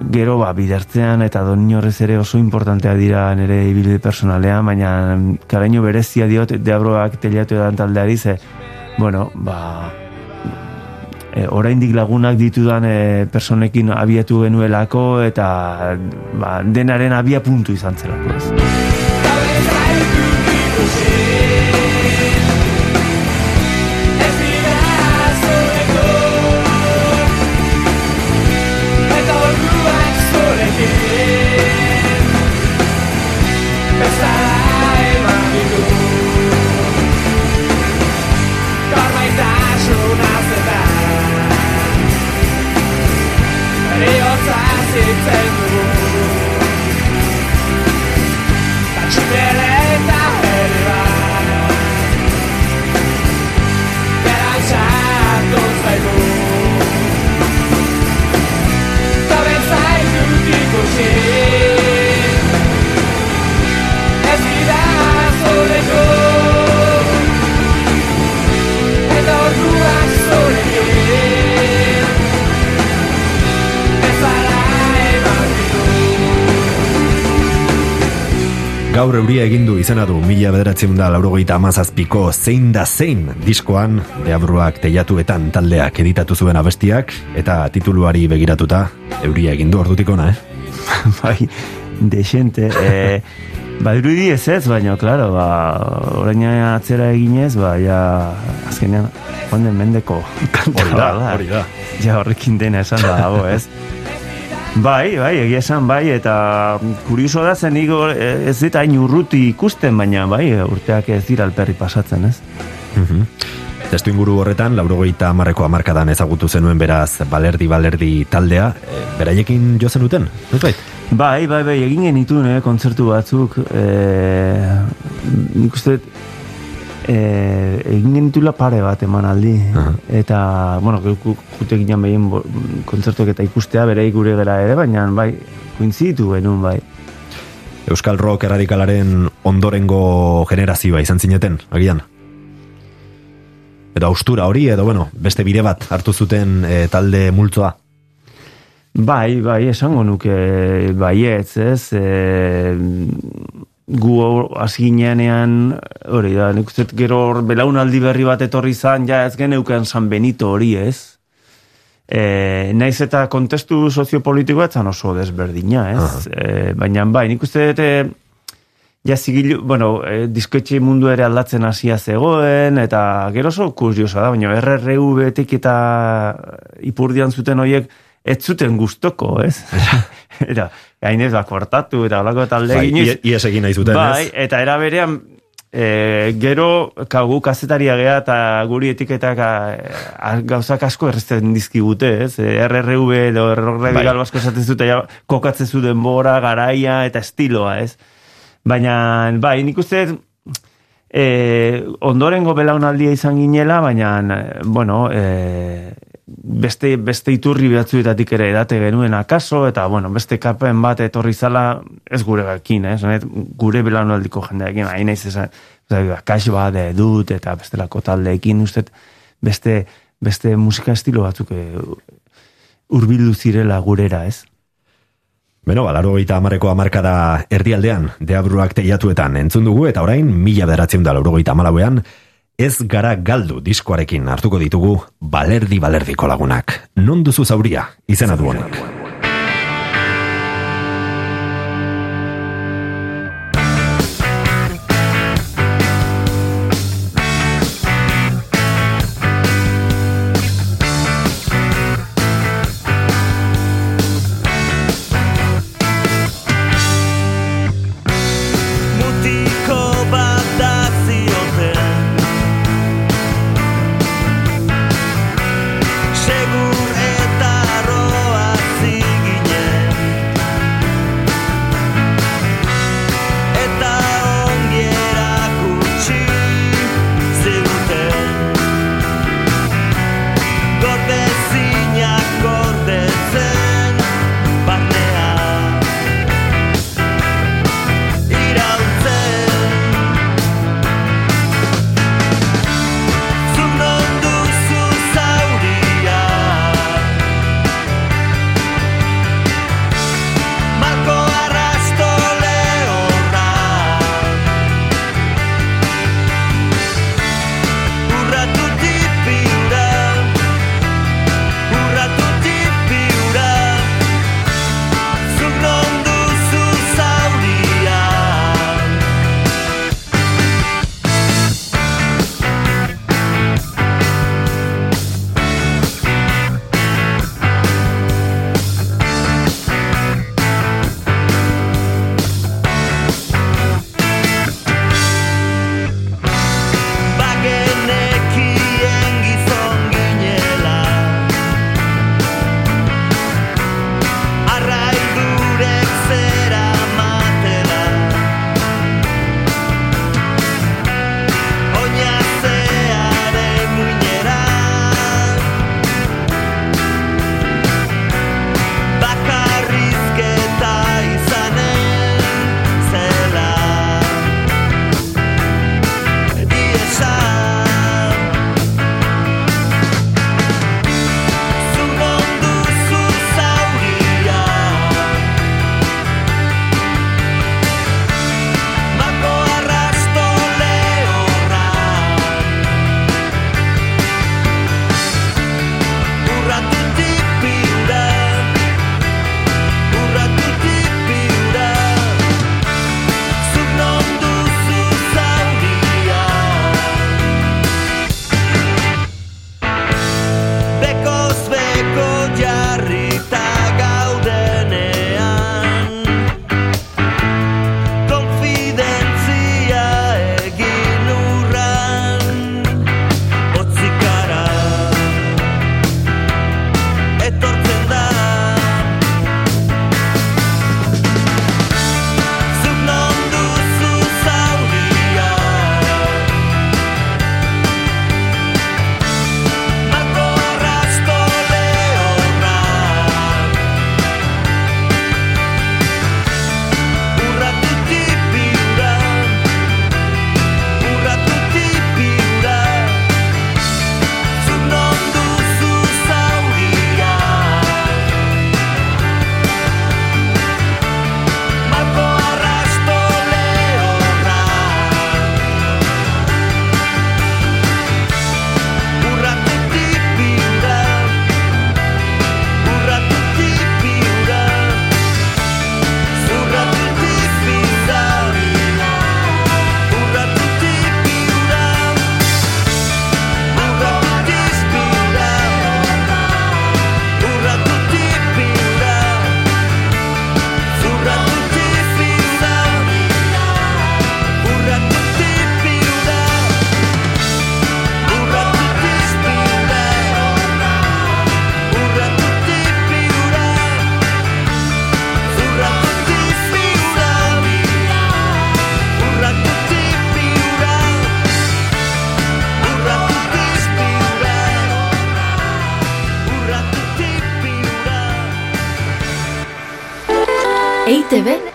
S3: gero ba, bidertzean eta don inorrez ere oso importantea dira nire ibilide personalea, baina karaino berezia diot deabroak teliatu edan taldeari ze, bueno, ba, e, oraindik lagunak ditudan e, personekin abiatu genuelako eta ba, denaren abia puntu izan zelako ez. Thank.
S1: Gaur euria egin du izena du mila bederatzen da laurogeita amazazpiko zein da zein diskoan deabruak teiatuetan taldeak editatu zuen abestiak eta tituluari begiratuta euria egin du ordutik ona, eh?
S3: bai, desente. E, ba, irudi ez ez, baina, klaro, ba, orain atzera eginez, ba, ja, azkenean, joan den mendeko kanta
S1: Hori da, hori da.
S3: Ja, horrekin dena esan da, dago, ez? Bai, bai, egia esan bai, eta kurioso da zen igo, ez dit hain urruti ikusten, baina bai, urteak ez dira alperri pasatzen, ez?
S1: Mhm. Testu inguru horretan, laurogeita amarreko amarkadan ezagutu zenuen beraz balerdi balerdi taldea, e, beraiekin jo zenuten, ez bait?
S3: Bai, bai, bai, egin genituen, eh, kontzertu batzuk, e, nik uste, e, egin genitula pare bat eman aldi.
S1: Aha.
S3: Eta, bueno, jute ginen behien bo- kontzertuak eta ikustea bere gure gera ere, baina, bai, koinzitu genuen, bai.
S1: Euskal Rock erradikalaren ondorengo generazioa izan zineten, agian? Edo austura hori, edo bueno, beste bide bat hartu zuten e, talde multzoa.
S3: Bai, bai, esango nuke baietz, ez? E, gu hasi ginean hori da, nik uste gero hor belaunaldi berri bat etorri zan, ja ez geneuken San Benito hori, ez? E, naiz eta kontestu soziopolitikoa etzan oso desberdina, ez? E, baina bai, nik uste dut e, ja zigilu, bueno, e, diskoetxe mundu ere aldatzen hasia zegoen, eta gero oso kuriosa da, baina RRV-tik eta ipurdian zuten hoiek ez zuten gustoko, ez? eta gainez, ba, kortatu eta olako talde
S1: Bai,
S3: eginez.
S1: ie- ies egin nahi zuten,
S3: bai,
S1: ez?
S3: eta era berean, e, gero, kagu kazetaria gea eta guri etiketak a, a, gauzak asko errezten dizkigute, ez? RRV edo RRV
S1: Bai.
S3: bai. asko esaten zute, ja, kokatzen zu denbora, garaia eta estiloa, ez? Baina, bai, nik uste, e, ondorengo belaunaldia izan ginela, baina, bueno, e, beste, beste iturri batzuetatik ere edate genuen akaso, eta, bueno, beste kapen bat etorri zala, ez gure gakin, ez? Honet, gure belaunaldiko jendeekin, hain naiz esan, akax bat eh, dut, eta bestelako taldeekin, uste, beste, beste musika estilo batzuk e, urbildu zirela gurera, ez?
S1: Beno, balaro eta amareko amarkada erdialdean, deabruak teiatuetan entzun dugu, eta orain, mila bederatzen da laurogeita amalauean, ez gara galdu diskoarekin hartuko ditugu balerdi balerdiko lagunak. Non duzu zauria, izena
S8: duonak. Zauria.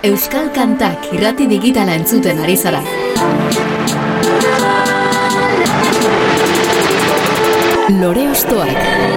S2: Euskal Kantak irrati digitala entzuten ari zara. Lore Ostoak.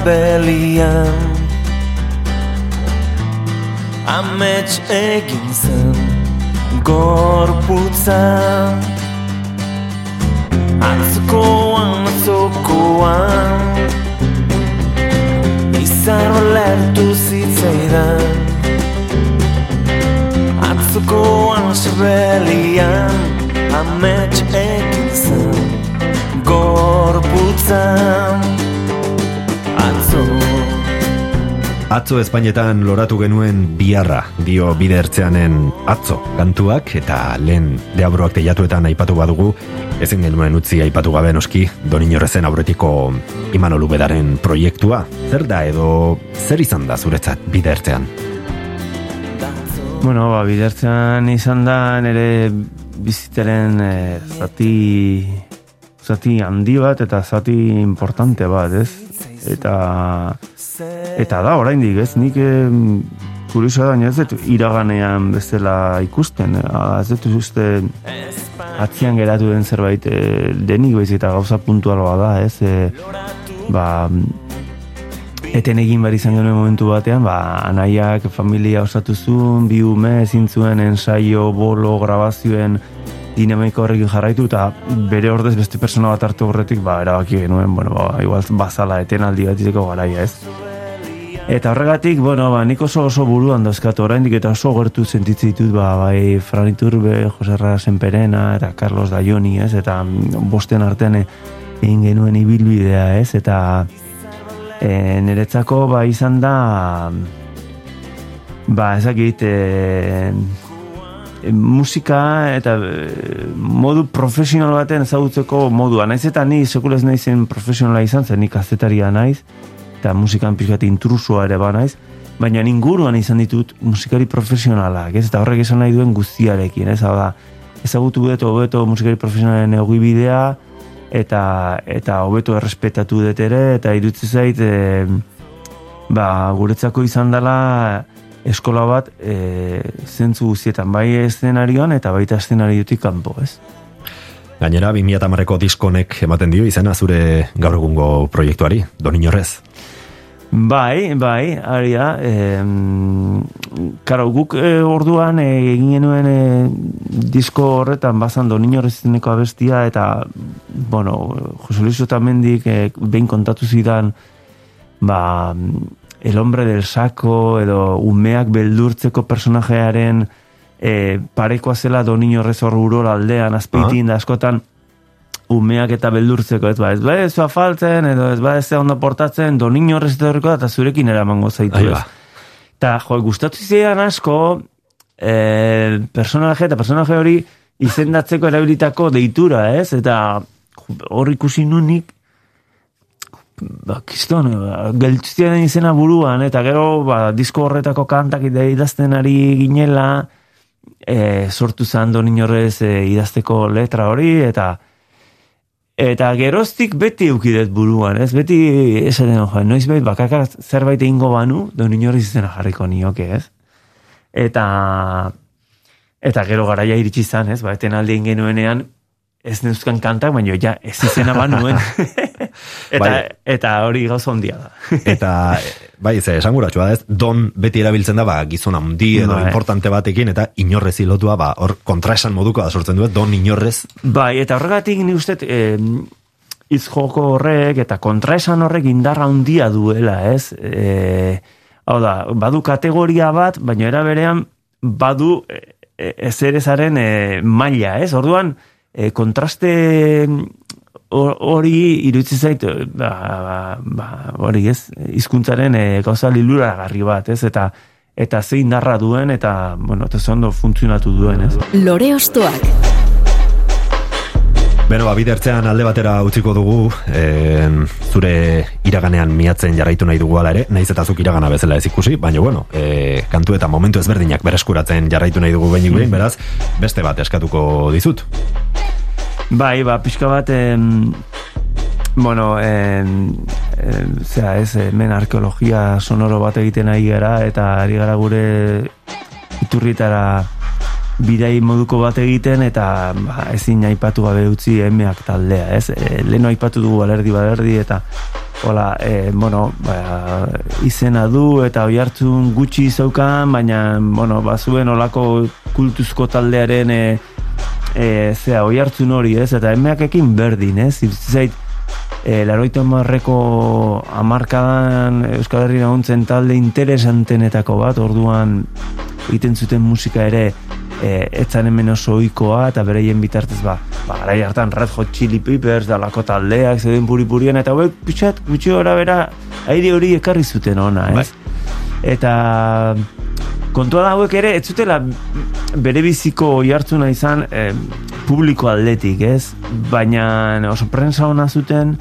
S8: Sabelian Amets egin zen Gorputza Atzokoan, atzokoan. Izar lertu zitzaidan. Atzokoan sabelian Amets egin zen Gorputzan Atzo
S1: Espainetan loratu genuen biharra, dio bidertzeanen atzo kantuak eta lehen deabroak teiatuetan aipatu badugu, ezin genuen utzi aipatu gabe noski, donin horrezen aurretiko Imanolu bedaren proiektua. Zer da edo zer izan da zuretzat bidertzean?
S3: Bueno, ba, bidertzean izan da nire bizitaren eh, zati zati handi bat eta zati importante bat, ez? Eta eta da oraindik, ez? Nik eh, kuriosoa da, ez dut iraganean bezala ikusten, ez dut uste atzian geratu den zerbait eh, denik baizik eta gauza puntualoa da, ez? Eh, ba, eten egin behar izan genuen momentu batean, ba, anaiak familia osatu zuen, bi ume ezin zuen ensaio, bolo, grabazioen dinamiko horrekin jarraitu, eta bere ordez beste persona bat hartu horretik, ba, erabaki genuen, bueno, ba, igual bazala etenaldi bat izeko garaia, ez? Eta horregatik, bueno, ba, nik oso oso buruan dauzkat oraindik eta oso gertu sentitzen ditut, ba, bai, Fran Iturbe, Jose Ra Senperena, eta Carlos Daioni, ez? Eta mm, bosten artean egin genuen ibilbidea, ez? Eta e, niretzako, ba, izan da, ba, ezakit, e, e, musika eta e, modu profesional baten ezagutzeko modua. Naiz eta ni sekulez naizen profesionala izan zen, ni kazetaria naiz, eta musikan pixkat intrusua ere ba naiz, baina inguruan izan ditut musikari profesionalak, ez? Eta horrek esan nahi duen guztiarekin, ez? Hau da, ezagutu beto hobeto musikari profesionalen egibidea eta eta hobeto errespetatu dut ere eta irutzi zait e, ba, guretzako izan dela eskola bat e, zentzu guztietan bai eszenarioan eta baita eszenariotik kanpo, ez?
S1: Gainera, 2008ko diskonek ematen dio izena zure gaur egungo proiektuari, donin horrez.
S3: Bai, bai, ari da. E, karo, guk e, orduan e, egin genuen e, disko horretan bazan donin horrezineko abestia eta, bueno, Jose Luis Otamendik e, behin kontatu zidan, ba, el hombre del saco edo umeak beldurtzeko personajearen e, parekoa zela donin horrez hor urora aldean, azpeitin da askotan, umeak eta beldurtzeko, ez ba, ez ba, ez faltzen, edo ez ba, ez ondo portatzen, horrez etorriko da, eta zurekin eramango zaitu, ez.
S1: ba.
S3: Eta, jo, gustatu zidan asko, e, personaje eta personaje hori izendatzeko erabilitako deitura, ez? Eta hor ikusi nunik, ba, kiston, ba, geltzian izena buruan, eta gero, ba, disko horretako kantak idazten ari ginela, e, sortu zan donin horrez e, idazteko letra hori, eta Eta geroztik beti eukidet buruan, ez? Beti esaten, jo, noiz behit bakaka zerbait egingo banu, donin horrez izena jarriko nioke, ez? Eta, eta gero garaia iritsi zan, ez? Ba, eten alde egin genuenean, ez neuzkan kantak, baina ja, ez izena banuen. eta,
S1: Bai.
S3: eta hori gauza ondia da.
S1: Eta, bai, ze, esanguratsua da ez, don beti erabiltzen da, ba, gizon handi edo
S3: Bai.
S1: importante batekin, eta inorrez hilotua, ba, hor kontraesan moduko da sortzen duet, don inorrez,
S3: Bai, eta horregatik ni uste eh, hitz joko horrek eta kontraesan horrek indarra handia duela, ez? E, hau da, badu kategoria bat, baina era berean badu e, e, ezerezaren e, maila, ez? Orduan, e, kontraste hori irutzi zait, e, ba, ba, ba, hori ez, hizkuntzaren e, gauza liluragarri bat, ez? Eta eta ze indarra duen eta, bueno, eta ondo funtzionatu duen, ez?
S2: Lore Ostoak.
S1: Beno, ba, bidertzean alde batera utziko dugu, en, zure iraganean miatzen jarraitu nahi dugu ala ere, naiz eta zuk iragana bezala ez ikusi, baina bueno, e, kantu eta momentu ezberdinak bereskuratzen jarraitu nahi dugu behin, beraz, beste bat eskatuko dizut.
S3: Bai, ba, pixka bat, em, bueno, em, e, zera ez, hemen arkeologia sonoro bat egiten ari gara, eta ari gara gure iturritara bidai moduko bat egiten, eta ba, ezin aipatu gabe utzi emeak taldea, ez? E, leheno aipatu dugu balerdi balerdi, eta Hola, e, bueno, ba, izena du eta oi hartzun gutxi zaukan, baina, bueno, bazuen olako kultuzko taldearen e, e, zera, oi hartzun hori, ez? Eta emeakekin berdin, ez? Zait, e, laroita marreko amarkadan Euskal Herri naguntzen talde interesantenetako bat, orduan egiten zuten musika ere e, etzan hemen oso oikoa eta bereien bitartez ba, ba garai hartan Red Hot Chili Peppers da lako taldeak zeuden puri purien eta hauek pixat gutxi gora bera aire hori ekarri zuten ona ez? Bai. eta kontua da hauek ere ez zutela bere biziko jartzuna izan e, publiko atletik ez baina oso prensa ona zuten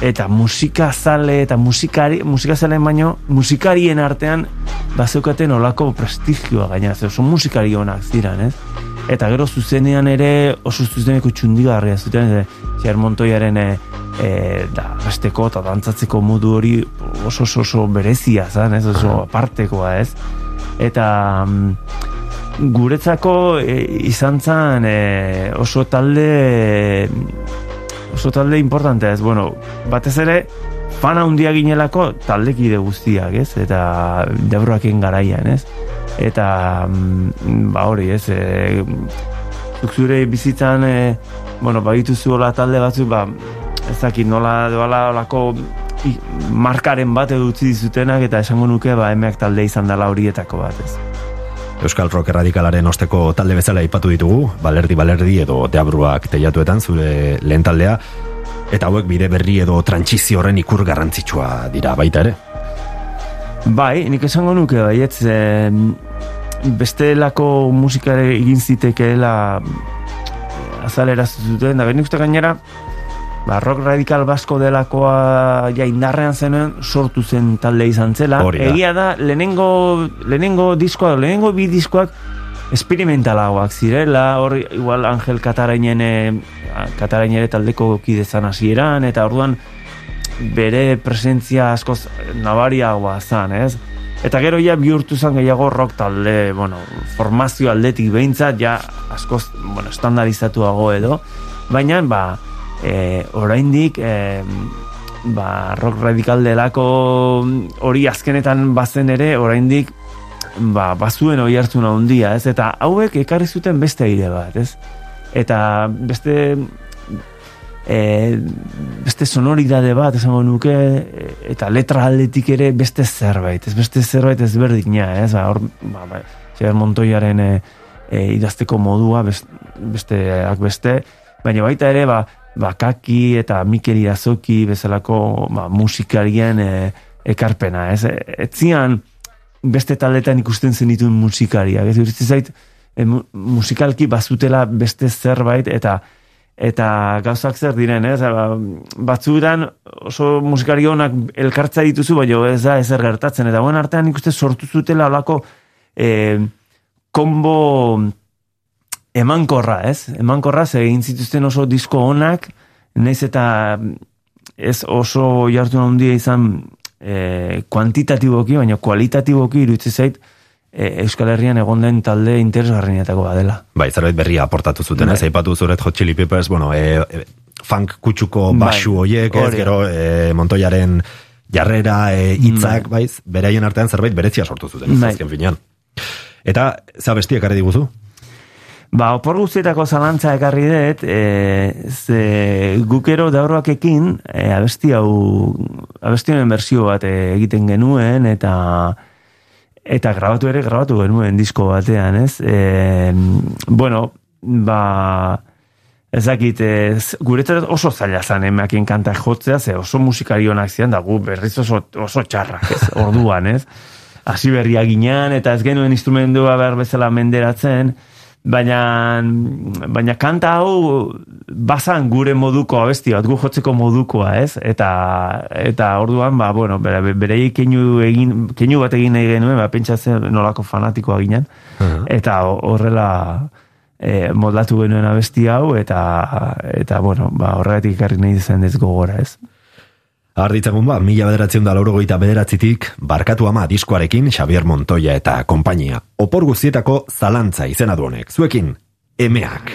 S3: eta musika zale eta musikari, musika zale baino musikarien artean bazeukaten olako prestigioa gaina oso musikari onak ziren, ez? Eta gero zuzenean ere oso zuzeneko txundigarria zuten, ez? Zer Montoiaren e, da, besteko eta dantzatzeko modu hori oso oso, oso berezia zan, ez? Oso apartekoa, ez? Eta mm, guretzako e, izan zan e, oso talde oso talde importante ez, bueno, batez ere, fana handia ginelako taldekide guztiak, ez? Eta debroaken garaian, ez? Eta, mm, ba hori, ez? E, zure bizitzan, e, bueno, ba, zuela talde batzu, ba, ez dakit nola doala olako markaren bat edo utzi dizutenak, eta esango nuke, ba, emeak talde izan dela horietako bat, ez?
S1: Euskal Rock Erradikalaren osteko talde bezala ipatu ditugu, balerdi balerdi edo deabruak teiatuetan zure lehen taldea, eta hauek bide berri edo trantsizio horren ikur garrantzitsua dira baita ere.
S3: Bai, nik esango nuke baietz, e, beste lako musikare egin zitekeela azalera zuten, da benik uste gainera, ba, rock radikal basko delakoa ja indarrean zenuen sortu zen talde izan zela. Egia da, lehenengo, lehenengo diskoa, lehenengo bi diskoak experimentalagoak zirela, hor igual Angel Katarainen Katarainere taldeko kidezan hasieran eta orduan bere presentzia askoz nabariagoa zan, ez? Eta gero ja bihurtu zen gehiago rock talde, bueno, formazio aldetik behintzat, ja askoz, bueno, estandarizatuago edo, baina, ba, e, oraindik e, ba, rock radical delako hori azkenetan bazen ere oraindik ba, bazuen hori hartzun handia, ez? Eta hauek ekarri zuten beste aire bat, ez? Eta beste e, beste sonoridade bat esango nuke eta letra aldetik ere beste zerbait, ez beste zerbait ez berdina, ez? Ba, hor, ba, ba, Montoiaren e, e, idazteko modua beste, besteak beste, baina baita ere, ba, bakaki eta Mikel Irazoki bezalako ba, musikarien e, ekarpena, ez? Etzian beste taletan ikusten zen dituen musikariak, ez? zait, e, musikalki bazutela beste zerbait eta eta gauzak zer diren, ez? Ba, batzuetan oso musikari honak elkartza dituzu, baina ez da ezer gertatzen, eta buen artean ikuste sortu zutela olako e, kombo emankorra, ez? Emankorra, ze egin zituzten oso disko onak, naiz eta ez oso jartu handia izan e, kuantitatiboki, baina kualitatiboki irutze zait e, Euskal Herrian egon den talde interesgarrienetako badela.
S1: Bai, zerbait berria aportatu zuten, ez? Bai. Aipatu zuret Hot Chili Peppers, bueno, e, e, funk kutsuko basu bai, hoiek, ez, gero e, Montoiaren jarrera e, hitzak, bai. baiz, beraien artean zerbait berezia sortu zuten, ez, bai. azken finean. Eta, za bestiak are diguzu?
S3: Ba, opor guztietako zalantza ekarri dut, e, ze gukero dauroak ekin, e, abesti hau, abesti honen berzio bat e, egiten genuen, eta eta grabatu ere grabatu genuen disko batean, ez? E, bueno, ba, ezakit, ez, guretzat oso zaila zan emakien kanta jotzea, ze oso musikari honak zian, da gu berriz oso, oso txarrak, ez, orduan, ez? Hasi berria ginean, eta ez genuen instrumentua behar bezala menderatzen, baina baina kanta hau bazan gure moduko abesti bat, gu jotzeko modukoa, ez? Eta eta orduan, ba, bueno, bere, bere keinu, egin, keinu bat egin nahi genuen, ba, pentsatzen nolako fanatikoa ginen, eta horrela e, moldatu genuen abesti hau, eta, eta bueno, ba, horregatik ikarri nahi zen ez gogora, ez?
S9: Arditzagun ba, mila bederatzen da laurogeita bederatzitik, barkatu ama diskoarekin Xavier Montoya eta konpainia. Opor guztietako zalantza izena du honek. Zuekin, emeak.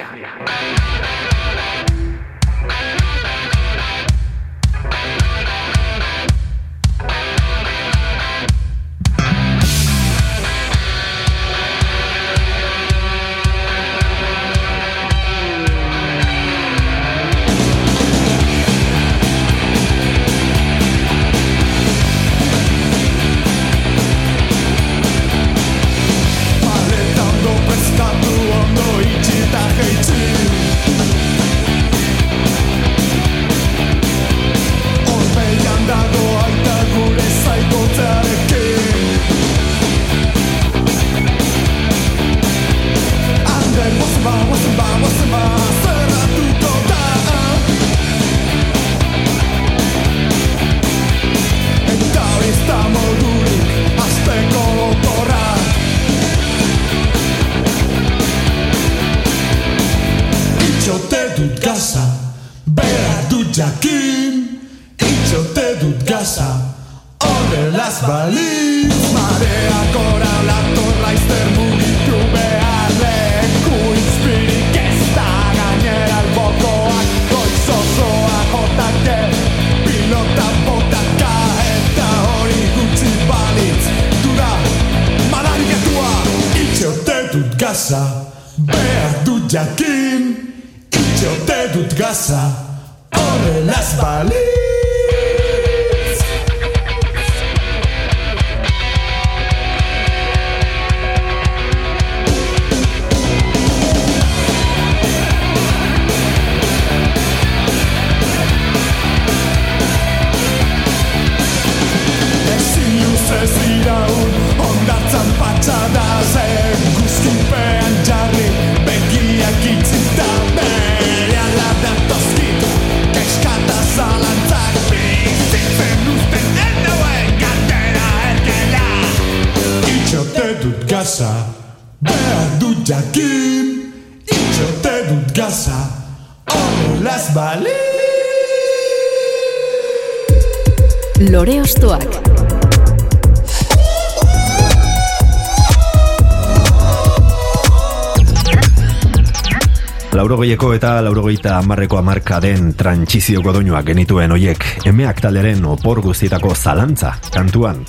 S1: Eta
S9: amarreko amarka den trantsizioko doinuak genituen hoiek emeak talderen opor guztietako zalantza kantuan.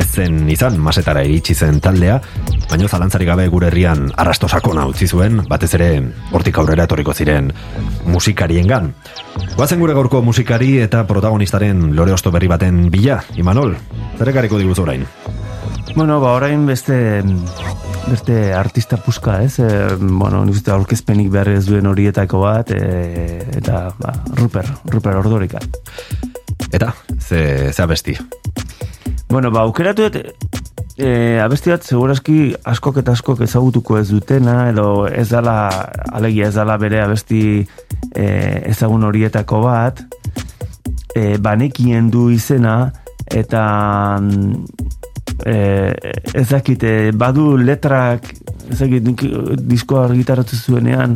S9: Ez zen izan masetara iritsi zen taldea, baina zalantzarik gabe gure herrian arrasto sakona utzi zuen, batez ere hortik aurrera etorriko ziren musikariengan. Guazen gure gaurko musikari eta protagonistaren lore osto berri baten bila, Imanol, zer ekarriko diguz orain?
S3: Bueno, ba, orain beste beste artista puska, ez? E, bueno, nik uste aurkezpenik behar ez duen horietako bat, e, eta, ba, Ruper, Ruper Ordorika.
S9: Eta, ze, ze abesti?
S3: Bueno, ba, aukeratu dut, e, abesti bat, segurazki askok eta askok ezagutuko ez dutena, edo ez dala, alegia ez dala bere abesti e, ezagun horietako bat, e, banekien du izena, eta e, ez dakit, e, badu letrak, ez dakit, nik diskoa argitaratu zuenean,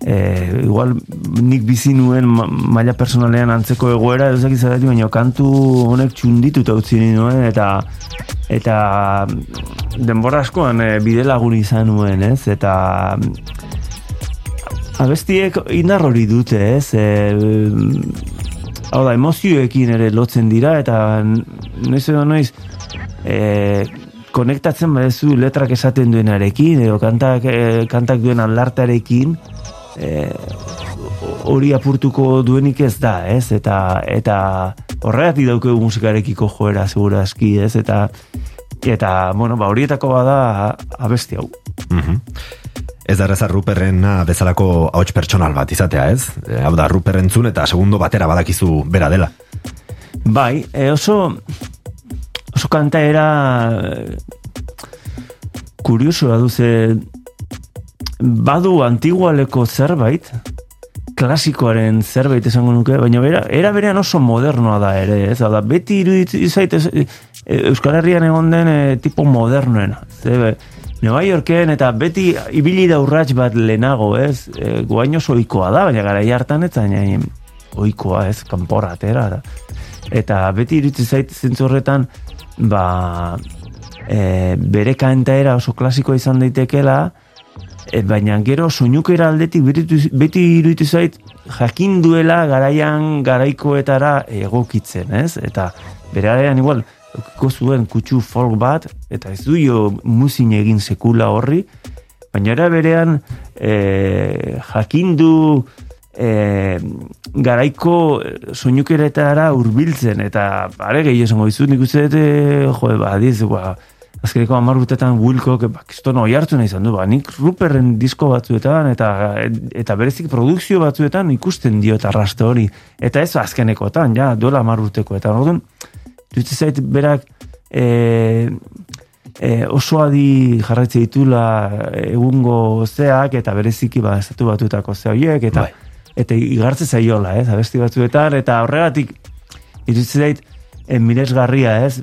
S3: e, igual nik bizi nuen ma- maila personalean antzeko egoera, ez dakit zergatik, baina kantu honek txundituta utzi nuen, eta eta denbora askoan e, bide lagun izan nuen, ez? Eta abestiek indar hori dute, ez? E, hau da, emozioekin ere lotzen dira, eta noiz edo noiz, e, konektatzen badezu letrak esaten duenarekin, edo kantak, e, kantak duen alartarekin, e, hori apurtuko duenik ez da, ez? Eta, eta horregatik daukegu musikarekiko joera, segura aski, ez? Eta, eta bueno, ba, horietako bada abesti hau.
S9: Mhm. Ez da erreza Ruperrena bezalako ahots pertsonal bat izatea, ez? Hau da, Ruper entzun eta segundo batera badakizu bera dela.
S3: Bai, e, oso oso kantaera e, kuriosoa duze badu antigualeko zerbait klasikoaren zerbait esango nuke, baina bera, era berean oso modernoa da ere, ez? Da, beti iruditzen zait ez- e, Euskal Herrian egon den e, tipo modernoena. Ze, Nueva Yorken eta beti ibili da urrats bat lehenago, ez? E, guain oso ohikoa da, baina gara hartan ez zain, oikoa, ez, kanpora atera. da. Eta beti iritsi zait zentzu horretan, ba, e, bere kantaera oso klasikoa izan daitekela, e, baina gero soinukera aldetik beti, iruditu zait jakin duela garaian garaikoetara egokitzen, ez? Eta bere arean igual, eukiko zuen kutsu folk bat, eta ez du jo muzin egin sekula horri, baina era berean e, jakin du e, garaiko soinukeretara hurbiltzen. Eta are gehi esango dizut nik uste dut e, jo ba diz ba azkeneko 10 urtetan Wilco ba kiston oi hartu izan du. Ba nik Ruperren disko batzuetan eta eta berezik produkzio batzuetan ikusten dio eta arrasto hori. Eta ez azkenekotan ja dola 10 urteko eta orduan dut zait berak e, e, oso adi jarraitze ditula egungo zeak eta bereziki ba estatu batuetako ze horiek eta
S1: Bai.
S3: Eta igartze zaiola, ez, abesti batzuetan eta horregatik iruditzen zait e, miresgarria, ez,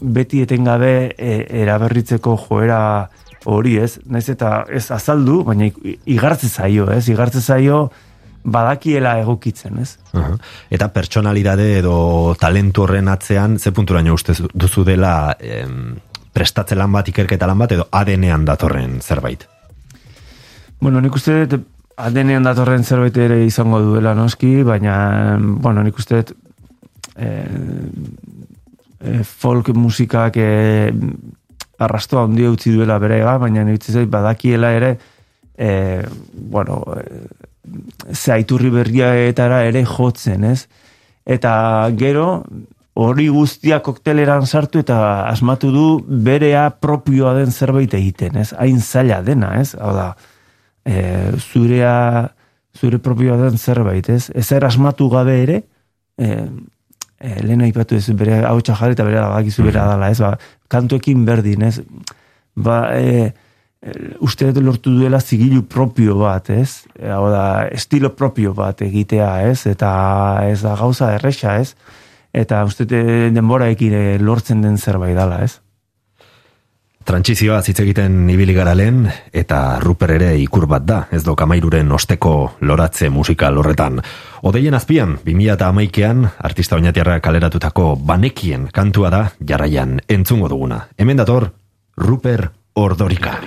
S3: beti etengabe e, eraberritzeko joera hori, ez, naiz eta ez azaldu, baina igartze zaio, ez, igartze zaio badakiela egokitzen, ez.
S1: Aha. Eta pertsonalidade edo talentu horren atzean, ze punturaino uste duzu dela em, prestatze lan bat, ikerketa lan bat, edo ADN-ean datorren zerbait?
S3: Bueno, nik uste dut adenean datorren zerbait ere izango duela noski, baina, bueno, nik uste eh, eh, folk musikak eh, arrastoa handia utzi duela bere baina nik uste zait badakiela ere eh, bueno, eh, ze aiturri berriaetara ere jotzen, ez? Eta gero, hori guztia kokteleran sartu eta asmatu du berea propioa den zerbait egiten, ez? Hain zaila dena, ez? Hau da, e, zurea, zure propioa den zerbait, ez? Ez asmatu gabe ere, e, e, lehen aipatu ez, bere hau jarri eta bere badakizu bere dala, ez? Ba, kantuekin berdin, ez? Ba, e, e, uste dut lortu duela zigilu propio bat, ez? E, Hau da, estilo propio bat egitea, ez? Eta ez da gauza erresa, ez? Eta uste dut denboraekin e, lortzen den zerbait dala, ez?
S1: Trantsizioa hitz egiten ibili gara lehen, eta Ruper ere ikur bat da, ez do kamairuren osteko loratze musikal horretan. Odeien azpian, 2000 eta amaikean, artista oinatiarra kaleratutako banekien kantua da, jarraian entzungo duguna. Hemen dator, Ruper Ordorika.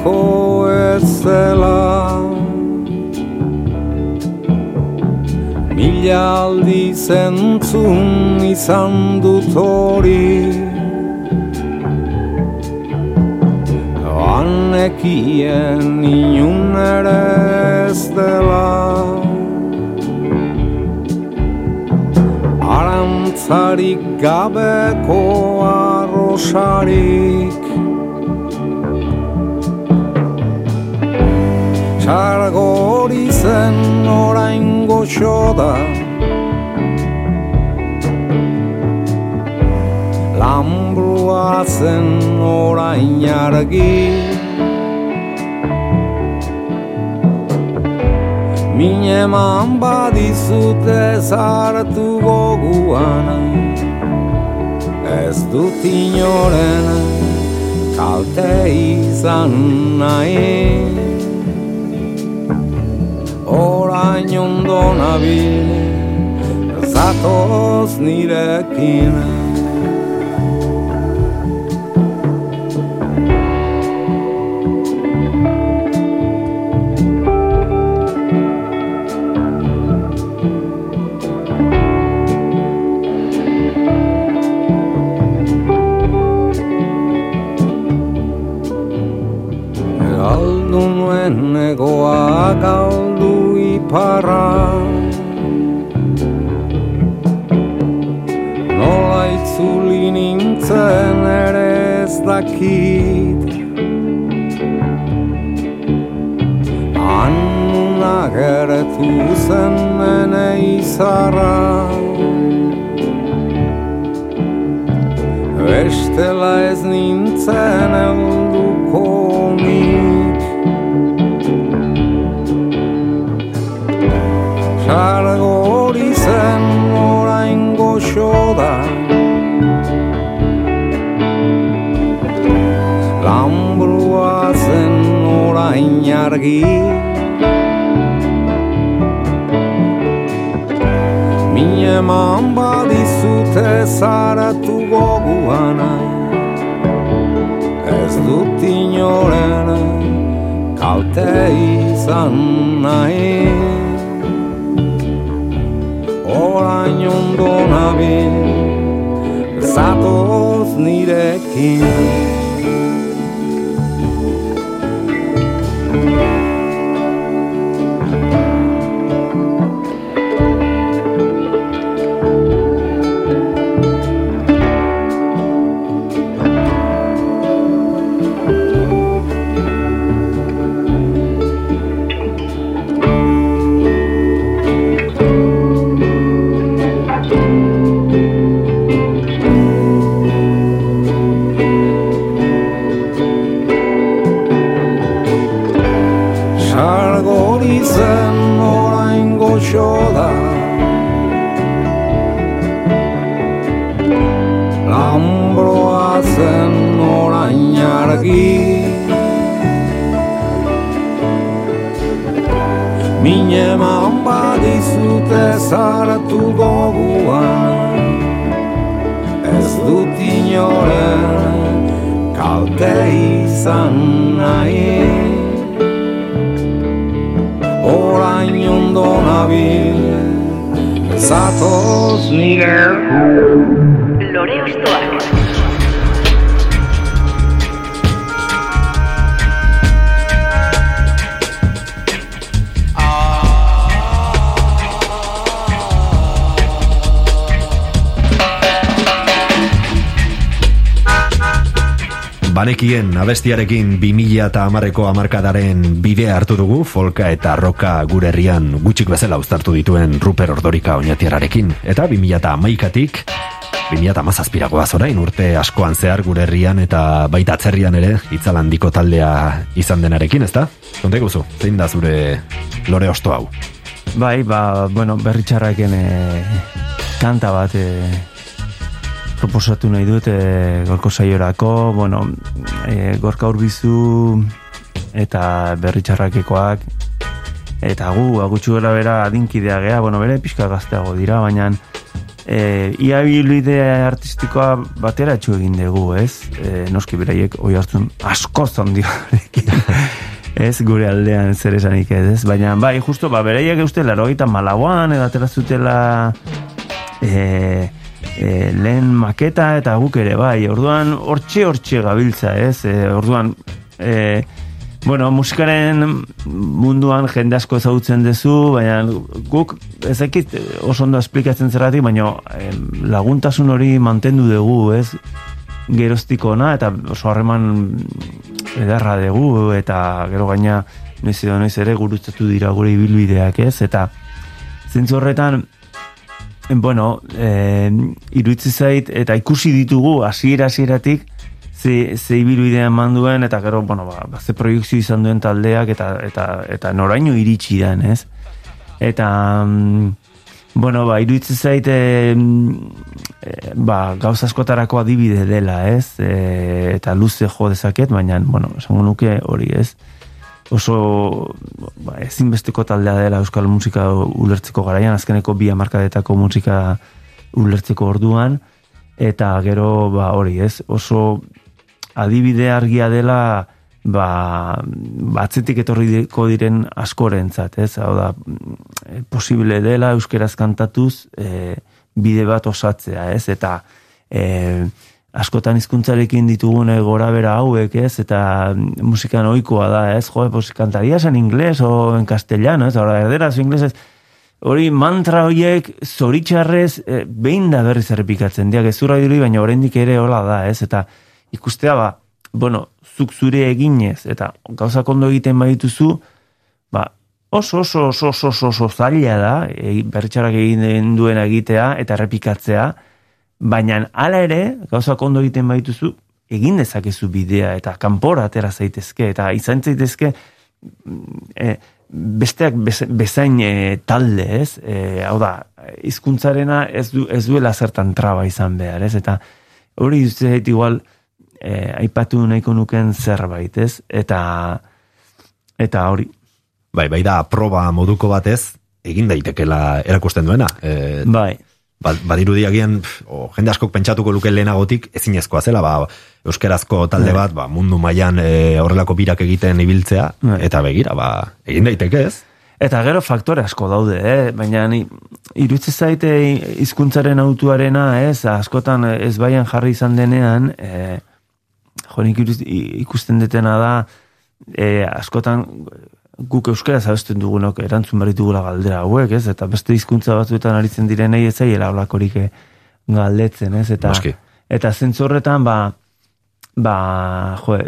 S10: Betiko ez zela Mila aldi zentzun izan dut hori. Banekien inun ere ez dela. Arantzarik gabeko arrosarik Txargori zen orain goxo da. Lambrua zen orain argi. Mineman badizute zartu goguan. Ez dut inoren kalte izan nahi Orain ondo nabil Zatoz nirekin nirekin
S1: abestiarekin 2000 eta amarreko amarkadaren bidea hartu dugu, folka eta roka gure herrian gutxik bezala uztartu dituen Ruper Ordorika oinatiararekin. Eta 2000 eta amaikatik, 2000 eta mazazpiragoa zorain urte askoan zehar gure herrian eta baita atzerrian ere itzalandiko taldea izan denarekin, ezta? Konte guzu, zein da zure lore osto hau?
S3: Bai, ba, bueno, berritxarraken e, kanta bat e, proposatu nahi dut e, gorko saiorako, bueno, e, gorka urbizu eta berritxarrakekoak, eta gu, agutxu gara bera adinkidea gea, bueno, bere pixka gazteago dira, baina e, ia bilbide artistikoa batera etxu egin dugu, ez? E, noski beraiek oi hartzun asko zondioarekin. ez gure aldean zer esanik ez, ez? Baina, bai, justo, ba, beraiek uste larogeita malauan, edo atera zutela e, e, lehen maketa eta guk ere, bai, orduan hortxe hortxe gabiltza, ez? E, orduan, e, bueno, musikaren munduan jende asko ezagutzen duzu, baina guk ezakit oso ondo esplikatzen zerratik, baina e, laguntasun hori mantendu dugu, ez? geroztiko ona, eta oso harreman edarra dugu, eta gero gaina noiz edo noiz ere gurutzatu dira gure ibilbideak ez, eta zentzu horretan, bueno, e, iruitzi zait, eta ikusi ditugu hasiera hasieratik ze, ze ibilbidea eman duen, eta gero, bueno, ba, ba, ze proiektzio izan duen taldeak, eta, eta, eta noraino iritsi den, ez? Eta, bueno, ba, iruitzi zait, e, ba, gauz askotarako adibide dela, ez? E, eta luze jo dezaket, baina, bueno, esango nuke hori, ez? Oso ba, ezinbesteko taldea dela euskal musika ulertzeko garaian, azkeneko bi amarkadetako musika ulertzeko orduan, eta gero, ba, hori, ez? Oso adibide argia dela, ba, batzetik etorriko diren askorentzat, ez? Hau da, posible dela euskeraz kantatuz, e, bide bat osatzea, ez? Eta e, askotan hizkuntzarekin ditugun gora bera hauek, ez? Eta musikan ohikoa da, ez? Jo, pues cantarías en inglés o en castellano, ez? Ahora, erderaz o inglés, ez? hori mantra horiek zoritxarrez e, behin da berriz errepikatzen diak ezurra diri, baina oraindik ere hola da, ez? Eta ikustea ba, bueno, zuk zure eginez, eta gauzak ondo egiten badituzu, ba, oso, oso, oso, oso, oso, zaila da, e, bertxarak egin duena egitea eta errepikatzea, baina hala ere, gauzak ondo egiten badituzu, egin dezakezu bidea eta kanpora atera zaitezke eta izan zaitezke e, besteak bez- bezain e, talde, ez? E, hau da, hizkuntzarena ez, du, ez duela zertan traba izan behar, ez? Eta hori zait igual e, aipatu nahiko nuken zerbait, ez? Eta eta hori.
S1: Bai, bai da, proba moduko batez, egin daitekela erakusten duena. E,
S3: Bai.
S1: Ba, badirudi agian, pf, o, jende askok pentsatuko luke lehenagotik ezinezkoa zela, ba, euskerazko talde bat, ba, mundu mailan e, horrelako birak egiten ibiltzea,
S3: Bai.
S1: eta begira, ba, egin daiteke ez?
S3: Eta gero faktore asko daude, eh? baina ni irutze zaite hizkuntzaren autuarena, ez, askotan ez baian jarri izan denean, eh, jo, nik iruz- i- ikusten detena da, eh, askotan guk euskara abesten dugunok erantzun behar ditugula galdera hauek, ez? Eta beste hizkuntza batzuetan aritzen direnei ez zaiela holakorik eh, galdetzen, ez? Eta,
S1: Noski.
S3: eta zentzu horretan, ba, ba, jo,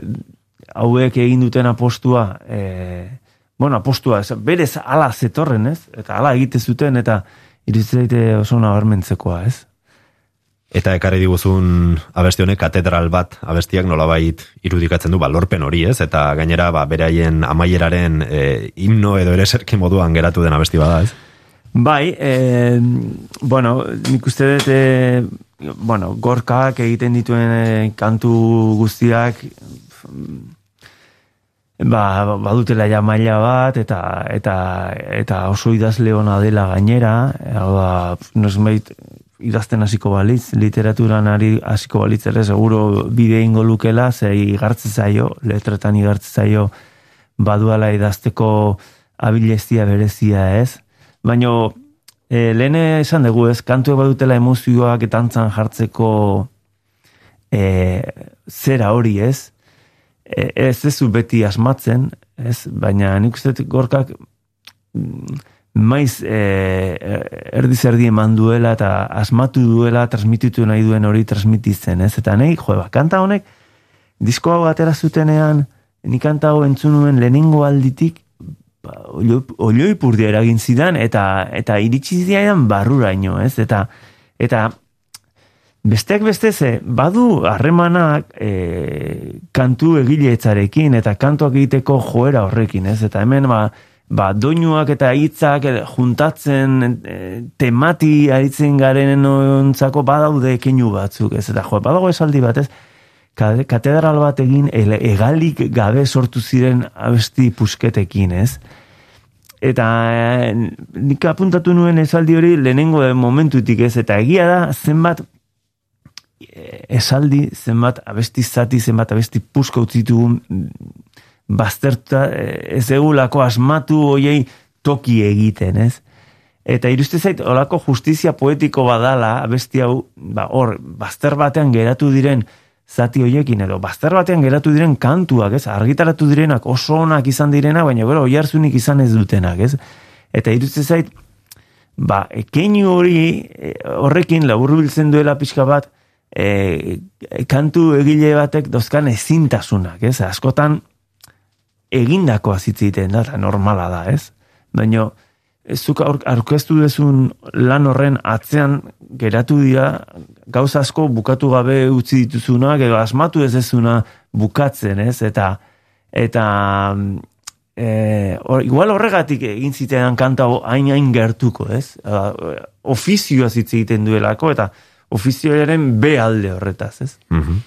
S3: hauek egin duten apostua, e, bueno, apostua, ez, berez ala zetorren, ez? Eta ala egite zuten, eta iruditzen daite oso nabarmentzekoa, ez?
S1: Eta ekarri diguzun abesti honek katedral bat abestiak nolabait irudikatzen du ba, lorpen hori, ez? Eta gainera ba, beraien amaieraren e, himno edo ere serki moduan geratu den abesti bada, ez?
S3: Bai, e, bueno, nik uste dut, e, bueno, gorkak egiten dituen e, kantu guztiak, ba, badutela ja maila bat, eta, eta, eta oso idazle ona dela gainera, hau da, nosmeit, idazten hasiko balitz, literaturan ari hasiko balitz ere, seguro bide ingo lukela, ze igartze zaio, letretan igartze zaio, baduala idazteko abilezia berezia ez. Baina, e, lehen esan dugu ez, kantuek badutela emozioak eta antzan jartzeko e, zera hori ez. E, ez ez du beti asmatzen, ez, baina nik uste gorkak mm, maiz e, erdi zerdi eman duela eta asmatu duela transmititu nahi duen hori transmititzen, ez? Eta nahi, jo, ba, kanta honek, disko hau atera zutenean, ni kanta hau entzun nuen lehenengo alditik, ba, olio- olioipurdia eragin zidan, eta, eta iritsi zidan barruraino, ez? Eta, eta besteak beste ze, badu harremanak e, kantu egileetzarekin eta kantuak egiteko joera horrekin, ez? Eta hemen ba, ba doinuak eta hitzak juntatzen e, temati aritzen garen ontzako badaude keinu batzuk, ez? Eta jo, badago esaldi bat, ez? Katedral bat egin egalik gabe sortu ziren abesti pusketekin, ez? Eta eh, nik apuntatu nuen esaldi hori lehenengo momentutik ez, eta egia da zenbat esaldi, zenbat abesti zati, zenbat abesti puska utzitugun bazterta eh, ez egulako asmatu hoiei toki egiten, ez? Eta iruste zait, olako justizia poetiko badala, abesti hau, ba, hor, bazter batean geratu diren zati hoiekin, edo bazter batean geratu diren kantuak, ez? Argitaratu direnak oso onak izan direnak, baina gero oiharzunik izan ez dutenak, ez? Eta iruste zait, ba, keinu hori e, horrekin laburbiltzen duela pixka bat, e, kantu egile batek dozkan ezintasunak, ez? Askotan egindakoa zitziten da, eta normala da, ez? Baina, ez zuk aur- aurkeztu dezun lan horren atzean geratu dira gauza asko bukatu gabe utzi dituzunak, edo asmatu ez dezuna bukatzen, ez? Eta, eta e, hor, igual horregatik egin zitean kanta hain hain gertuko, ez? Uh, ofizioa hitz egiten duelako, eta ofizioaren B alde horretaz, ez?
S1: Mhm.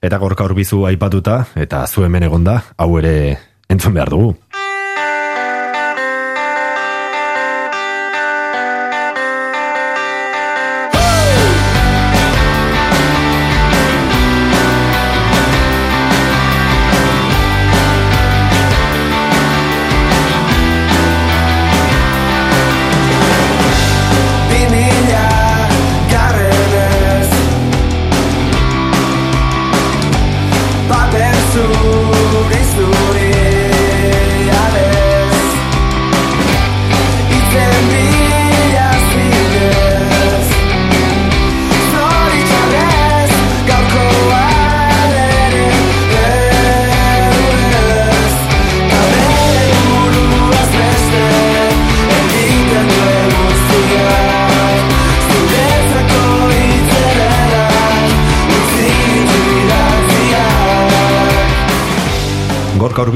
S1: Eta gorka horbizu aipatuta, eta zu hemen egonda, hau ere entzun behar dugu.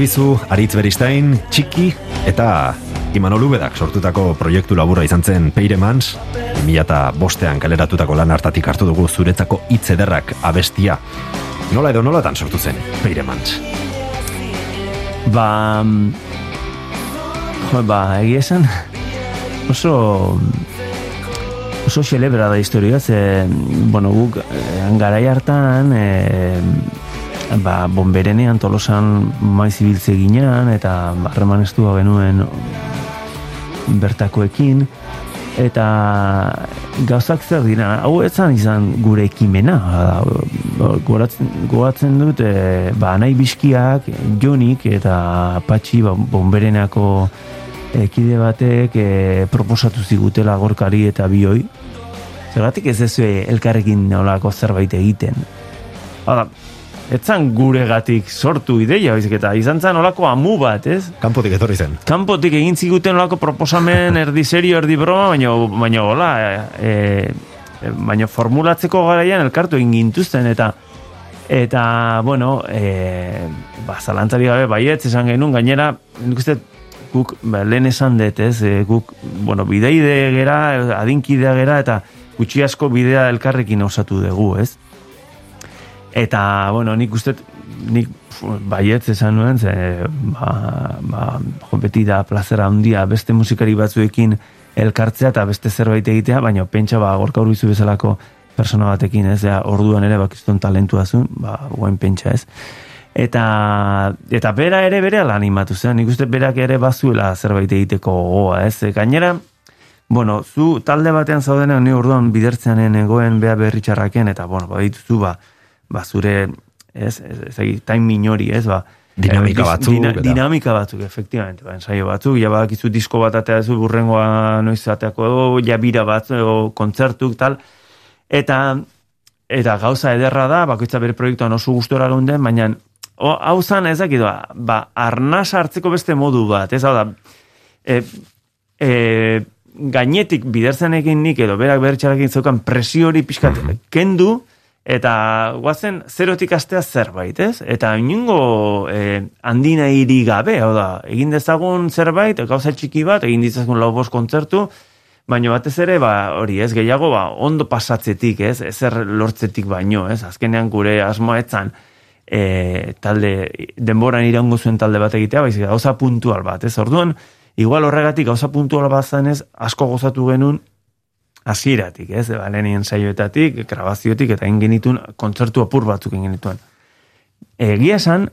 S1: Urbizu, Aritz Beristain, Txiki eta Imanol Ubedak sortutako proiektu laburra izan zen Peiremans, 2005ean kaleratutako lan hartatik hartu dugu zuretzako hitz ederrak abestia. Nola edo nolatan sortu zen Peiremans?
S3: Ba, mm, jo, ba, egia esan, oso, oso xelebra da historia, ze, bueno, guk, eh, garai hartan, eh, ba, bonberenean tolosan maiz ibiltze ginean, eta harreman estua genuen bertakoekin, eta gauzak zer dira, hau etzan izan gure ekimena, ba, goratzen, dut, e, ba, nahi bizkiak, jonik eta patxi ba, bonberenako ekide batek e, proposatu zigutela gorkari eta bioi, zergatik ez ez elkarrekin nolako zerbait egiten. Hala, etzan guregatik sortu ideia, baizik eta izan zen olako amu bat, ez?
S1: Kanpotik etorri zen.
S3: Kanpotik egin ziguten olako proposamen erdi serio, erdi broma, baina, baina hola, e, e, baina formulatzeko garaian elkartu egin gintuzten, eta eta, bueno, e, ba, zalantzari gabe, baietz esan genuen, gainera, nik uste, guk, ba, lehen esan dut, ez, e, guk, bueno, bideide gera, adinkidea gera, eta gutxi asko bidea elkarrekin osatu dugu, ez? Eta, bueno, nik uste, nik baietz esan nuen, ze, ba, ba, jo, beti da plazera handia beste musikari batzuekin elkartzea eta beste zerbait egitea, baina pentsa ba, gorka urbizu bezalako persona batekin, ez, ja, orduan ere bakizton talentua zuen, ba, guen pentsa ez. Eta, eta bera ere bere ala animatu zen, nik uste berak ere bazuela zerbait egiteko gogoa, ez, gainera, bueno, zu talde batean zaudenean, ni orduan bidertzean egoen bea berritxarraken, eta, bueno, ba, dituzu, ba, ba, zure, ez, ez, ez, ez time minori, ez, ba,
S1: Dinamika
S3: eh,
S1: batzuk,
S3: dina- dinamika batzuk, efectivamente, ba, ensaio batzuk, ja badakizu disko bat atea zu burrengoa noiz ateako edo, ja bira bat, edo kontzertuk, tal, eta, eta gauza ederra da, bakoitza bere proiektuan oso gustora geunden, baina, o, hau zan ez dakit, ba, ba, arnaz hartzeko beste modu bat, ez hau da, e, e, gainetik biderzenekin nik edo berak bertxarekin zeukan presio hori pixkat kendu, eta guazen zerotik astea zerbait, ez? Eta inungo e, handina hiri gabe, hau da, egin dezagun zerbait, gauza txiki bat, egin ditzagun lau bost kontzertu, baina batez ere, ba, hori, ez, gehiago, ba, ondo pasatzetik, ez, ezer lortzetik baino, ez, azkenean gure asmoa etzan, e, talde, denboran iraungo zuen talde bat egitea, baizik, gauza puntual bat, ez, orduan, igual horregatik gauza puntual bat zanez, asko gozatu genuen, hasieratik, ez, ba, lehenien saioetatik, grabaziotik, eta egin genituen kontzertu apur batzuk egin genituen. Egia esan,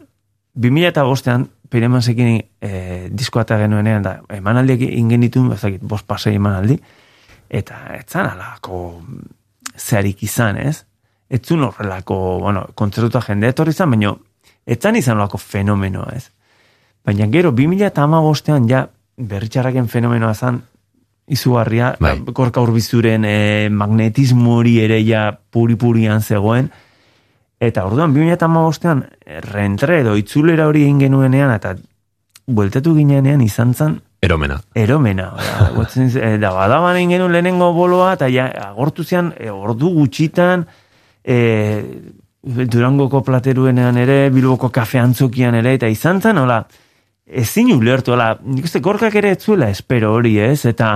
S3: 2000 eta bostean, Piremansekin e, diskoa eta genuenean, da, emanaldiak egin genituen, bazakit, bost pasei emanaldi, eta etzan alako zeharik izan, ez? Etzun horrelako, bueno, kontzertuta jende etorri izan, baina etzan izan olako fenomenoa, ez? Baina gero, 2000 eta ja, berritxarraken fenomenoa zan, izugarria,
S1: Bai.
S3: gorka urbizuren e, magnetismo hori ere ja puri-purian zegoen, eta orduan 2008an rentre edo itzulera hori egin genuenean, eta bueltatu ginenean izan zen
S1: Eromena.
S3: eromena. Gotzen, e, da badaban egin genuen lehenengo boloa, eta ja, agortu zian, e, ordu gutxitan, e, Durangoko plateruenean ere, Bilboko kafe antzokian ere, eta izan zen, hola, ezin ulertu, hola, nik uste gorkak ere etzuela espero hori, ez, eta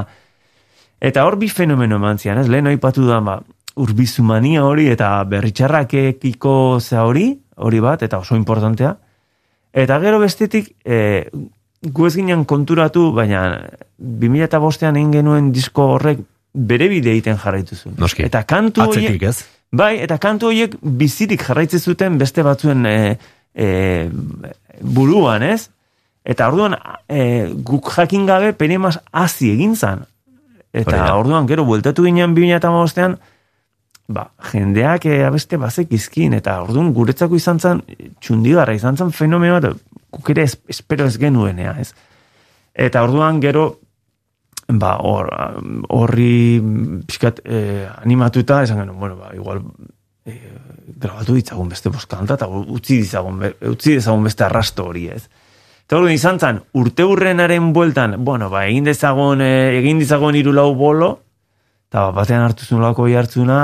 S3: eta hor bi fenomeno eman zian, ez, lehen aipatu da, ba, urbizumania hori, eta berritxarrakekiko za hori, hori bat, eta oso importantea, eta gero bestetik, e, gu ez ginen konturatu, baina 2005ean egin genuen disko horrek bere bide egiten jarraitu zuen.
S1: Noski.
S3: Eta kantu horiek,
S1: Atzetik, ez?
S3: Bai, eta kantu horiek bizirik jarraitzen zuten beste batzuen e, e, buruan, ez? Eta orduan, e, guk jakin gabe penemaz hasi egin zan. Eta orduan, gero, bueltatu ginen 2008an, ba, jendeak e, abeste bazek izkin, eta orduan guretzako izan zen, txundigarra izan zen fenomeno bat, guk ere es, espero ez genuenea, ez? Eta orduan, gero, ba, hor, horri pixkat eh, animatuta, esan genuen, bueno, ba, igual eh, grabatu ditzagun beste boskanta, eta utzi ditzagun, be- utzi ditzagun beste arrasto hori, ez? Eta orduan izan zen, urte hurrenaren bueltan, bueno, ba, egin dezagon, eh, egin ditzagon hiru lau bolo, eta bat batean hartu zuen lako hartzuna,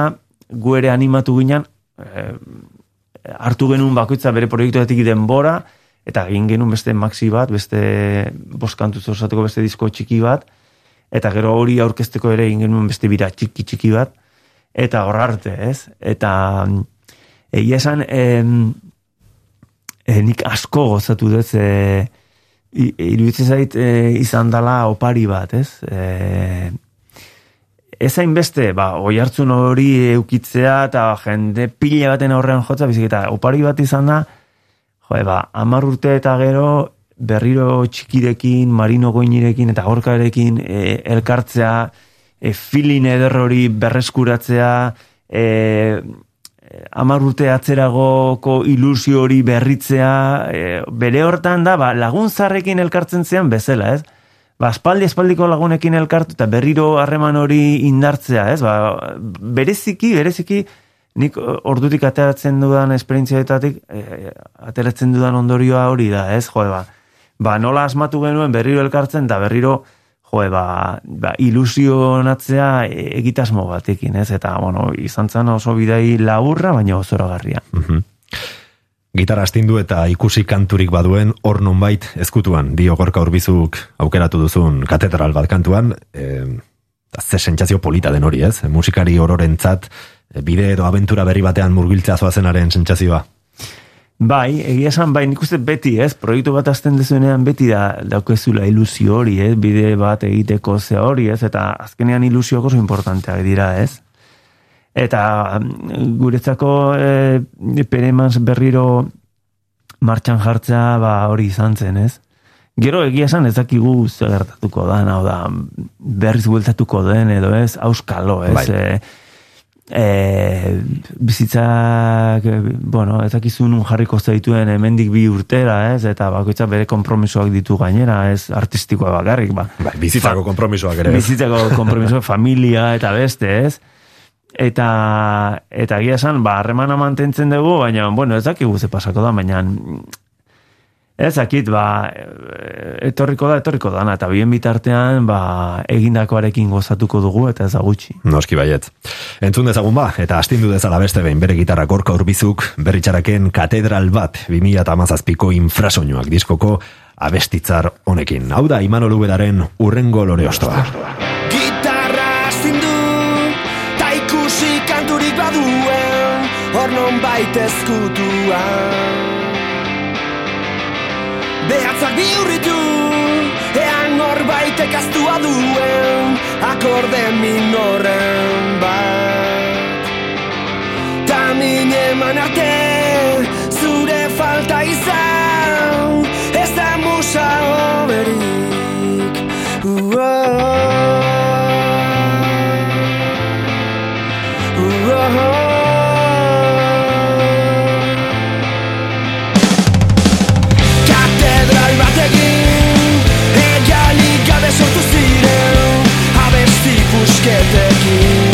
S3: gu ere animatu ginen, eh, hartu genuen bakoitza bere proiektuetik denbora, eta egin genuen beste maxi bat, beste boskantuz osateko beste disko txiki bat, eta gero hori aurkezteko ere egin genuen beste bira txiki txiki bat, eta hor arte, ez? Eta egia esan, em, e, nik asko gozatu dut, e, iruditzen zait e, izan dala opari bat, ez? E, ez hainbeste, ba, oi hartzun hori eukitzea eta jende pila baten aurrean jotza, bizik eta opari bat izan da, jo, ba, amar urte eta gero berriro txikirekin, marino goinirekin eta gorkarekin e, elkartzea, e, filin eder hori berreskuratzea, e, amar urte atzeragoko ilusio hori berritzea, e, bere hortan da, ba, laguntzarrekin elkartzen zean bezala, ez? Ba, espaldi espaldiko lagunekin elkartu eta berriro harreman hori indartzea, ez? Ba, bereziki, bereziki, nik ordutik ateratzen dudan esperientziaetatik, e, ateratzen dudan ondorioa hori da, ez? Jo, ba, ba, nola asmatu genuen berriro elkartzen eta berriro, jo, ba, ba, ilusionatzea e- egitasmo batekin, ez? Eta, bueno, izan zen oso bidai laburra, baina oso zoragarria.
S1: Gitarra astindu eta ikusi kanturik baduen hor nonbait ezkutuan, dio gorka urbizuk aukeratu duzun katedral bat kantuan, e, ze sentsazio polita den hori ez, musikari ororentzat e, bide edo abentura berri batean murgiltzea zoazenaren sentsazioa.
S3: Bai, egia esan, bai, nik uste beti, ez, proiektu bat azten dezuenean beti da daukezula ilusio hori, ez, bide bat egiteko ze hori, ez, eta azkenean ilusioko oso importanteak dira, ez. Eta guretzako e, peremans berriro martxan jartzea, ba, hori izan zen, ez. Gero egia esan ez dakigu ze gertatuko da, hau da, berriz bueltatuko den, edo ez, auskalo, ez,
S1: Bai.
S3: e, e, bizitzak, bueno, ez dakizu nun jarriko zaituen hemendik bi urtera, ez, eta bakoitza bere konpromisoak ditu gainera, ez, artistikoa bakarrik, ba.
S1: Bai, bizitzako konpromisoak ere.
S3: Bizitzako konpromiso, familia eta beste, ez? Eta, eta egia esan, ba, harremana mantentzen dugu, baina, bueno, ez dakigu ze pasako da, baina, ez dakit, ba, e, etorriko da, etorriko dana, eta bien bitartean, ba, egindakoarekin gozatuko dugu, eta ez da gutxi.
S1: Noski baiet. Entzun dezagun ba, eta astindu dezala beste behin bere gitarra gorka urbizuk, berritxaraken katedral bat 2008ko infrasoinuak diskoko abestitzar honekin. Hau da, Imanol Ubedaren urrengo lore ostoa.
S11: Gitarra astindu Ta ikusi kanturik baduen Hor non baita ezkutuan Behatzak bihurritu Ean norbaitek aztua duen Akorde minoren bat. Ta min eman arte Zure falta izan Ez da musa hoberik. Katedral Abesti pusketekin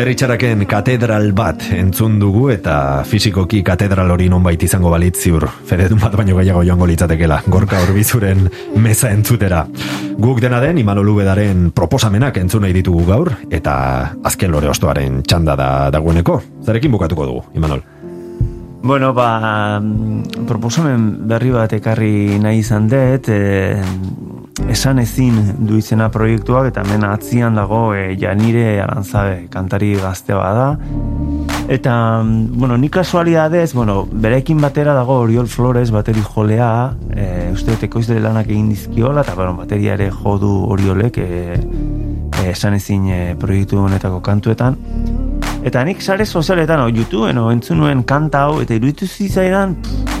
S1: Berritxaraken katedral bat entzun dugu eta fisikoki katedral hori nonbait izango balitz ziur fededun bat baino gehiago joango litzatekela gorka horbizuren meza entzutera. Guk dena den Imanol Ubedaren proposamenak entzun nahi ditugu gaur eta azken lore ostoaren txanda da dagoeneko. Zarekin bukatuko dugu, Imanol?
S3: Bueno, ba, mm, proposamen berri bat ekarri nahi izan dut, e, esan ezin du izena proiektuak, eta hemen atzian dago e, Janire Arantzabe kantari gazte bada. Eta, bueno, nik kasualidadez, bueno, berekin batera dago Oriol Flores bateri jolea, e, uste dut ekoizle lanak egin dizkiola, eta bueno, bateria ere jodu Oriolek e, esan ezin e, proiektu honetako kantuetan. Eta nik sare sozialetan, o YouTubeen, o entzun nuen kanta hau, eta iruditu zizaidan, pff,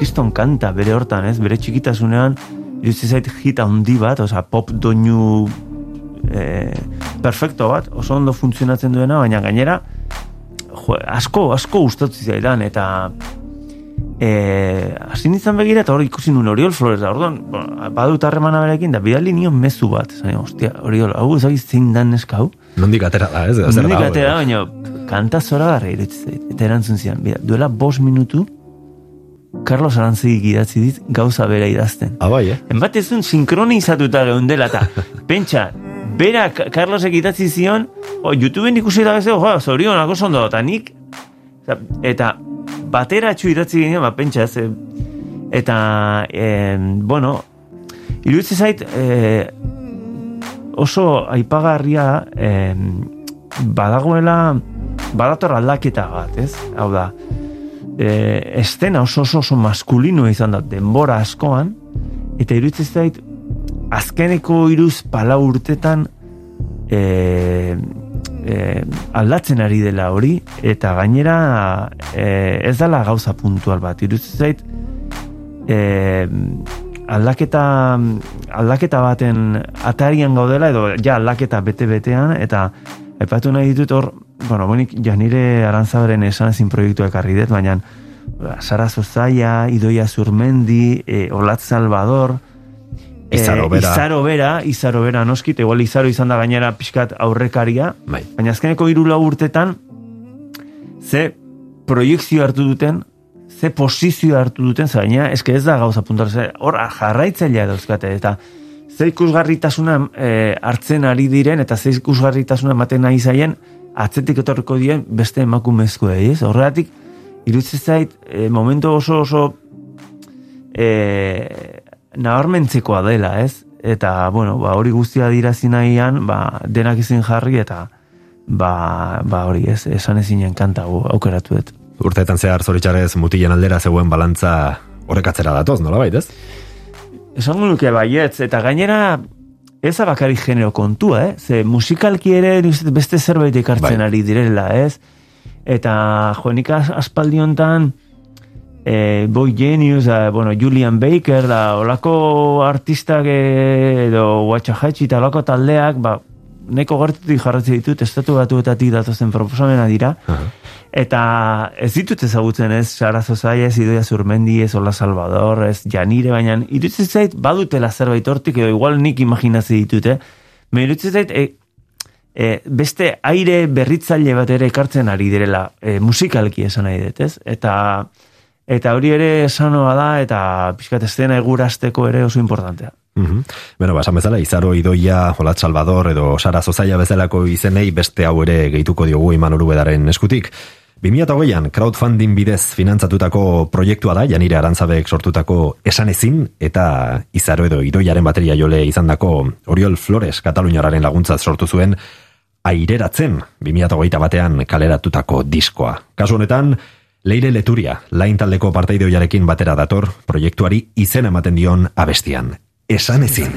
S3: kiston kanta bere hortan, ez, bere txikitasunean, iruditu zait hit handi bat, oza, pop doinu e, perfecto bat, oso ondo funtzionatzen duena, baina gainera, jo, asko, asko gustatu zizaidan, eta e, hasi nintzen begira, eta hor ikusi nuen Oriol Flores, da, orduan, bueno, badut harremana berekin, da bidali nion mezu bat, zain, ostia, Oriol, hau ezagiz zein dan neska hau,
S1: Nondik atera da, ez?
S3: Nondik atera,
S1: eh?
S3: baina kanta zora garra iruditzen zait. Eta erantzun zian, duela bost minutu, Carlos Arantzegi idatzi dit gauza bera idazten.
S1: Ah, bai, eh?
S3: Enbat ez duen sinkronizatuta geundela, eta pentsa, bera Carlosek idatzi zion, o, YouTubeen ikusi da bezeo, jo, zorionak oso ondo, eta nik, eta, eta bateratxu idatzi ginen, ba, pentsa, ez, eh, eta, eh, bueno, iruditzen zait, eh, oso aipagarria eh, badagoela badator aldaketa bat, ez? Hau da, eh, estena oso oso oso maskulino izan da denbora askoan, eta iruditzen zait azkeneko iruz pala urtetan eh, eh, aldatzen ari dela hori, eta gainera eh, ez dela gauza puntual bat, iruditzen zait eh, aldaketa aldaketa baten atarian gaudela edo ja aldaketa bete-betean eta aipatu nahi ditut hor bueno, bonik Janire Arantzabaren esan ezin proiektua ekarri dut, baina ba, Sara Zozaia, Idoia Zurmendi, e, Olat Salvador,
S1: Izaro
S3: e,
S1: bera.
S3: Izaro bera, Izaro bera noskit, igual Izaro izan da gainera pixkat aurrekaria,
S1: Bai.
S3: baina azkeneko hiru lau urtetan ze proiektzio hartu duten, ze posizio hartu duten, ze gaina, eske ez da gauza puntual, ze hor jarraitzailea dauzkate, eta ze ikusgarritasuna eh, hartzen ari diren, eta ze ikusgarritasuna ematen nahi zaien, atzetik etorriko dien beste emakumezkoei, ez? Horregatik, iruditzen zait, eh, momentu oso oso eh, nabarmentzekoa dela, ez? Eta, bueno, ba, hori guztia dirazi nahian, ba, denak izin jarri, eta ba, ba hori ez, esan ezinen kanta aukeratu dut.
S1: Urteetan zehar zoritxarez mutilen aldera zegoen balantza horrek atzera datoz, nola bait, ez?
S3: Esango nuke baietz, eta gainera ez da bakarrik genero kontua, eh? Ze musikalki ere beste zerbait ekartzen
S1: Bai.
S3: ari direla, ez? Eta joanik aspaldi hontan eh, Boy Genius, da, bueno, Julian Baker, da, olako artistak eh, edo Watchahatchi eta olako taldeak, ba, neko gertutik jarratzen ditut, estatu batuetatik datozen proposamena dira, Eta ez ditut ezagutzen ez, Sara Zozaia, ez Idoia Zurmendi, ez Ola Salvador, ez Janire, baina irutzen zait badutela zerbait hortik, edo igual nik imaginazi ditut, eh? Me irutzen zait, e, e, beste aire berritzaile bat ere ekartzen ari direla, e, musikalki esan nahi dut, ez? Eta, eta hori ere esanoa da, eta pixkat estena egurasteko ere oso importantea.
S1: Mhm. Bueno, ba, esan bezala, Izaro Idoia, Olat Salvador edo Sara Zozaia bezalako izenei beste hau ere gehituko diogu Iman Urubedaren eskutik. 2008an crowdfunding bidez finantzatutako proiektua da, Janire Arantzabek sortutako esan ezin, eta Izaro edo Idoiaren bateria jole izandako Oriol Flores Kataluniararen laguntzat sortu zuen aireratzen 2008 batean kaleratutako diskoa. Kasu honetan, Leire Leturia, lain taldeko parteideoiarekin batera dator, proiektuari izen ematen dion abestian. Esan ezin.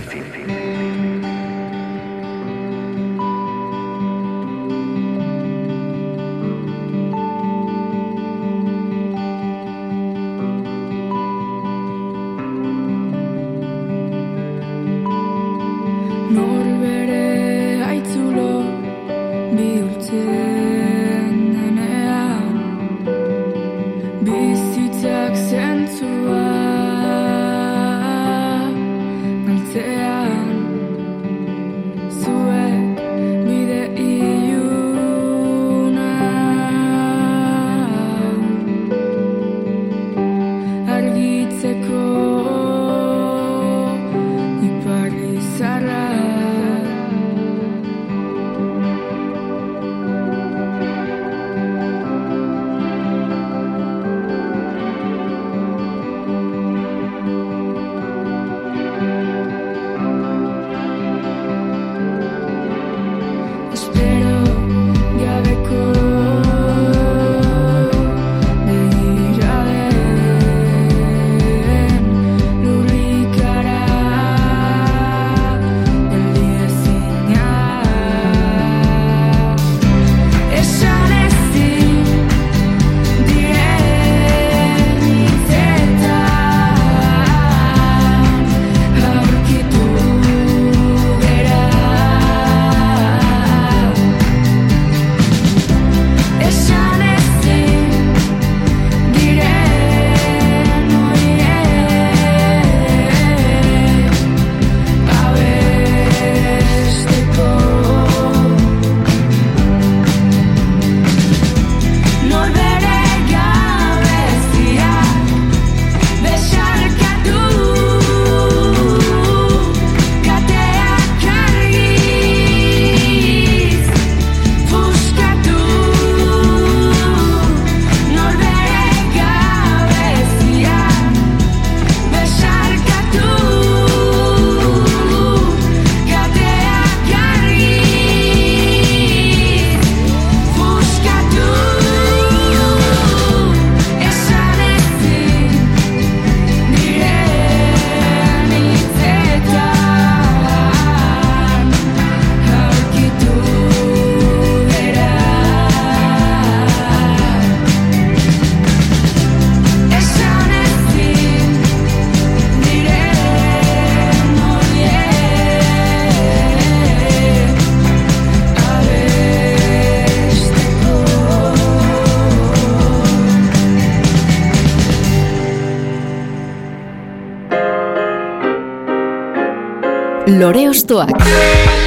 S2: Lore Ostoak.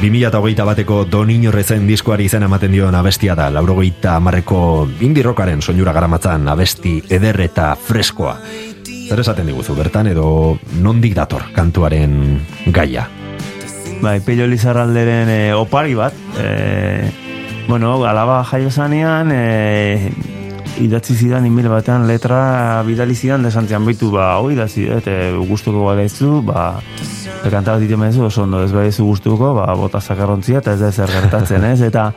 S1: 2008 bateko Doninorrezen diskoari izena ematen dion abestia da, laurogeita amarreko indirrokaren soinura garamatzan abesti eder eta freskoa. Zer esaten diguzu, bertan edo nondik dator kantuaren gaia?
S3: Bai, Pello Lizarralderen e, opari bat. E, bueno, alaba jaio zanean, e, idatzi zidan inbile batean letra bidali zidan desantzian baitu, ba, hoi da zidet, e, gustuko badaizu, ba, bekanta bat ditu oso ondo ez badaizu gustuko, ba, bota zakarrontzia eta ez da zer gertatzen, ez? Eta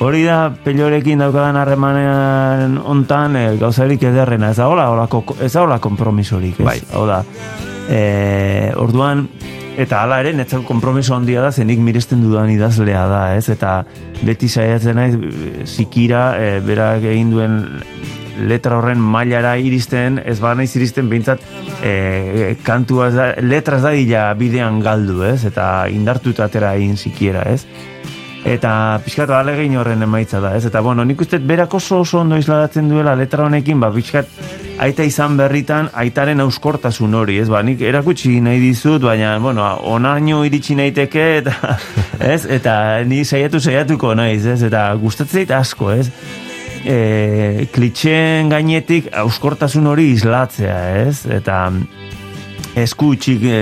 S3: hori da Pellorekin daukadan harremanean ontan e, gauzarik ederrena, ez da hola, holako, ez da hola kompromisorik, ez?
S1: Bai.
S3: Hau da, e, orduan, Eta hala ere, netzako kompromiso handia da, zenik miresten dudan idazlea da, ez? Eta beti saiatzen naiz, eh, zikira, e, berak egin duen letra horren mailara iristen, ez ba naiz iristen behintzat e, kantua ez da, letra ez da dila bidean galdu, ez? Eta indartuta atera egin zikiera, ez? Eta pixkat alegin horren emaitza da, ez? Eta bueno, nik uste berak oso oso ondo isladatzen duela letra honekin, ba, pixkat aita izan berritan aitaren auskortasun hori, ez? Ba, nik erakutsi nahi dizut, baina, bueno, onaino iritsi naiteke, eta, ez? Eta ni saiatu saiatuko naiz, ez? Eta gustatzen asko, ez? E, klitxeen gainetik auskortasun hori islatzea, ez? Eta eskutxik e,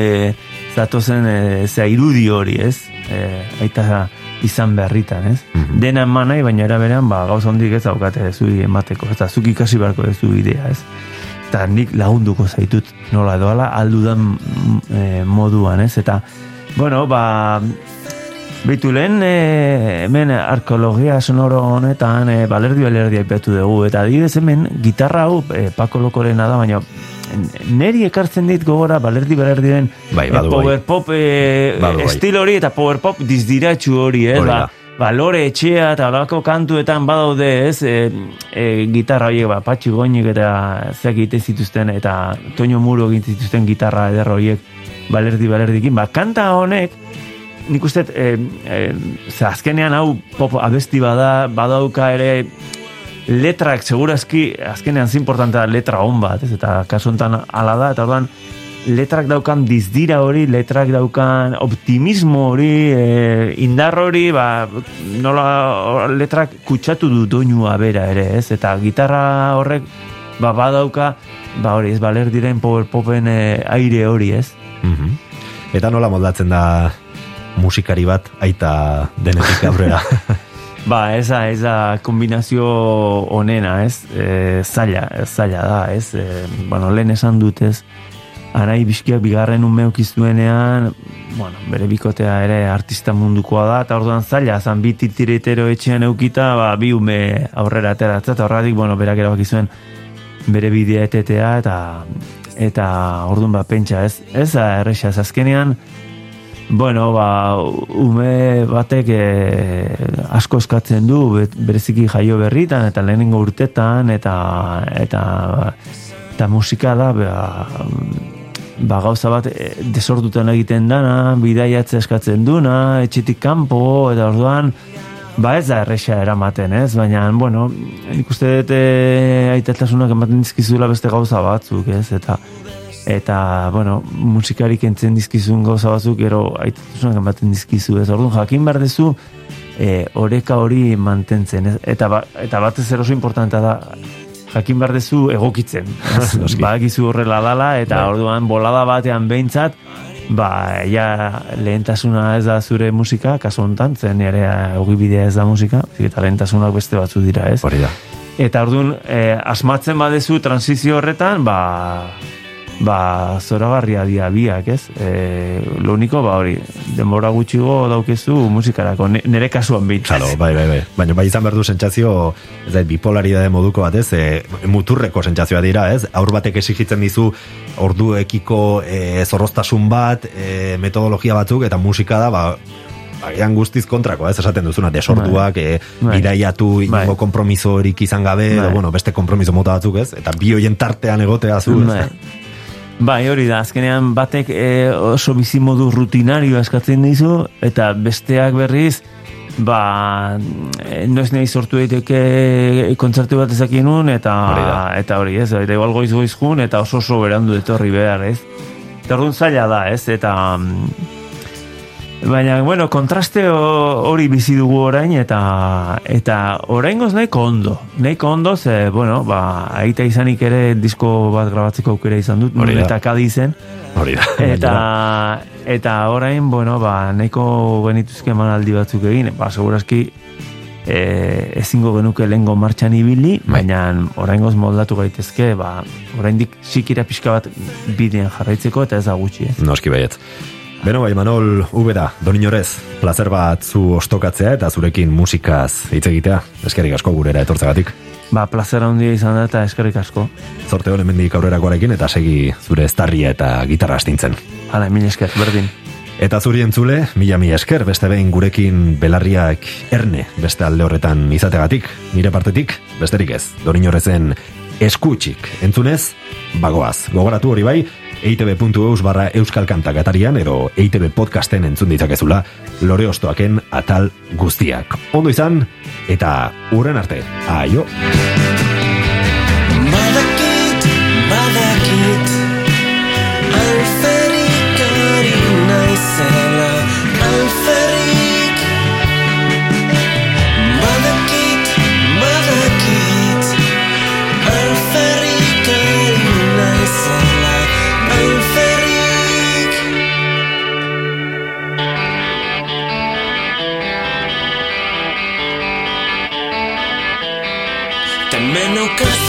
S3: zatozen e, zea irudi hori, ez? E, aita izan berritan, ez? Dena eman nahi, baina eraberean, ba, gauz hondik ez daukate zui emateko, eta zuk ikasi beharko ez du idea, ez? Eta nik lagunduko zaitut nola edoala, aldudan mm, e, moduan, ez? Eta, bueno, ba, Beitu lehen, e, hemen arkeologia sonoro honetan e, balerdi balerdi aipatu dugu, eta adibidez hemen gitarra hau e, Paco Lokorena da, baina neri ekartzen dit gogora balerdi balerdi den
S1: Bai, badu, bai.
S3: power pop e,
S1: Badu, bai.
S3: estil hori eta power pop dizdiratxu hori, ez?
S1: Hori
S3: Ba, ba, lore etxea eta olako kantuetan badaude, ez? E, e, gitarra horiek, ba, patxi goinik eta zeak egiten zituzten, eta Toño Muro egiten zituzten gitarra eder horiek balerdi balerdikin. Ba, kanta honek, nik uste, e, e, ze azkenean hau pop abesti bada, badauka ere letrak segurazki azkenean zin importante da letra on bat, ez? Eta kasu honetan hala da, eta orduan letrak daukan dizdira hori, letrak daukan optimismo hori, e, indar hori, ba, nola letrak kutsatu du doinua bera ere, ez? Eta gitarra horrek, ba, badauka, ba, hori, ez, baler diren power popen e, aire hori, ez?
S1: Mhm. Eta nola moldatzen da musikari bat aita denetik aurrera.
S3: Ba, ez da, ez da kombinazio onena, ez? E, zaila, zaila da, ez? E, bueno, lehen esan dut, ez? anai bizkiak bigarren umeukiztuenean, bueno, bere bikotea ere artista mundukoa da, eta orduan zaila, zan bi titiritero etxean eukita, ba, bi ume aurrera ateratza, eta horretik, bueno, berak erabaki zuen bere bidea etetea, eta eta orduan ba, pentsa, ez, ez erresa, azkenean, Bueno, ba, ume batek e, asko eskatzen du bereziki jaio berritan eta lehenengo urtetan eta eta eta musika da ba, ba gauza bat e, desordutan egiten dana, bidaiatze eskatzen duna, etxetik kanpo eta orduan ba ez da erresa eramaten, ez? Baina, bueno, nik uste dut e, aitatasunak ematen dizkizula beste gauza batzuk, ez? Eta eta, bueno, musikarik entzen dizkizun gauza batzuk, gero aitatasunak ematen dizkizu, ez? Orduan, jakin behar dezu, e, oreka hori mantentzen, ez? Eta, ba, eta batez oso importantea da, jakin behar dezu egokitzen. Badakizu horrela dala, eta
S1: Bai.
S3: orduan bolada batean behintzat, ba, ja, lehentasuna ez da zure musika, kasu hontan, zen ere ogibidea ez da musika, eta lehentasunak beste batzu dira, ez?
S1: Hori da.
S3: Eta orduan, eh, asmatzen badezu transizio horretan, ba, ba, zoragarria dia biak, ez? E, lo único, ba, hori, denbora gutxigo daukezu musikarako, ne- nire kasuan bit.
S1: Claro, bai, bai, bai. Baina bai izan behar du sentsazio, ez da, bipolaridade moduko bat, ez, e, muturreko sentsazioa dira, ez? Aur batek exigitzen dizu orduekiko e, zorroztasun bat, e, metodologia batzuk, eta musika da, ba, agian guztiz kontrako, ez esaten duzuna, desorduak, e,
S3: Bai.
S1: bidaiatu, inongo
S3: Bai.
S1: kompromiso horik izan gabe, edo,
S3: Bai.
S1: bueno, beste kompromiso mota batzuk, ez? Eta bi hoien tartean egotea zu, ez?
S3: Bai. Bai, hori da, azkenean batek e, oso bizimodu rutinarioa eskatzen dizu, eta besteak berriz, ba, e, noiz nahi sortu daiteke kontzertu bat ezakinun, eta
S1: Hori da.
S3: eta hori, ez, eta igual goiz goiz eta oso oso berandu etorri behar, ez. Eta orduan zaila da, ez, eta... Baina, bueno, kontraste ho- hori bizi dugu orain eta eta oraingoz nahiko ondo. Nahiko ondo ze, bueno, ba, aita izanik ere disko bat grabatzeko aukera izan dut,
S1: Hori
S3: eta kadizen.
S1: Hori da.
S3: Eta eta orain, bueno, ba, nahiko genituzke emanaldi batzuk egin, ba, segurazki e, ezingo genuke lehengo martxan ibili,
S1: Bai.
S3: baina oraingoz moldatu gaitezke, ba, oraindik sikira pixka bat bidean jarraitzeko eta ez da gutxi, ez?
S1: Noski baiet. Beno bai, Manol, ubera, doninorez, placer bat zu ostokatzea eta zurekin musikaz hitz egitea. Eskerrik asko gurera etortzagatik.
S3: Ba, plazera handia izan da eta eskerrik asko.
S1: Zorte honen mendik aurrerakoarekin eta segi zure estarria eta gitarra astintzen.
S3: Hala, mil esker, berdin.
S1: Eta zuri entzule, mila mila esker, beste behin gurekin belarriak erne beste alde horretan izategatik, nire partetik, besterik ez, doninorrezen eskutsik entzunez, bagoaz. Gogoratu hori bai, eitb.eus barra euskal kantak atarian edo eitb podcasten entzun ditzakezula lore ostoaken atal guztiak. Ondo izan, eta urren arte. Aio!
S8: Badakit, badakit Alferrik ari Cause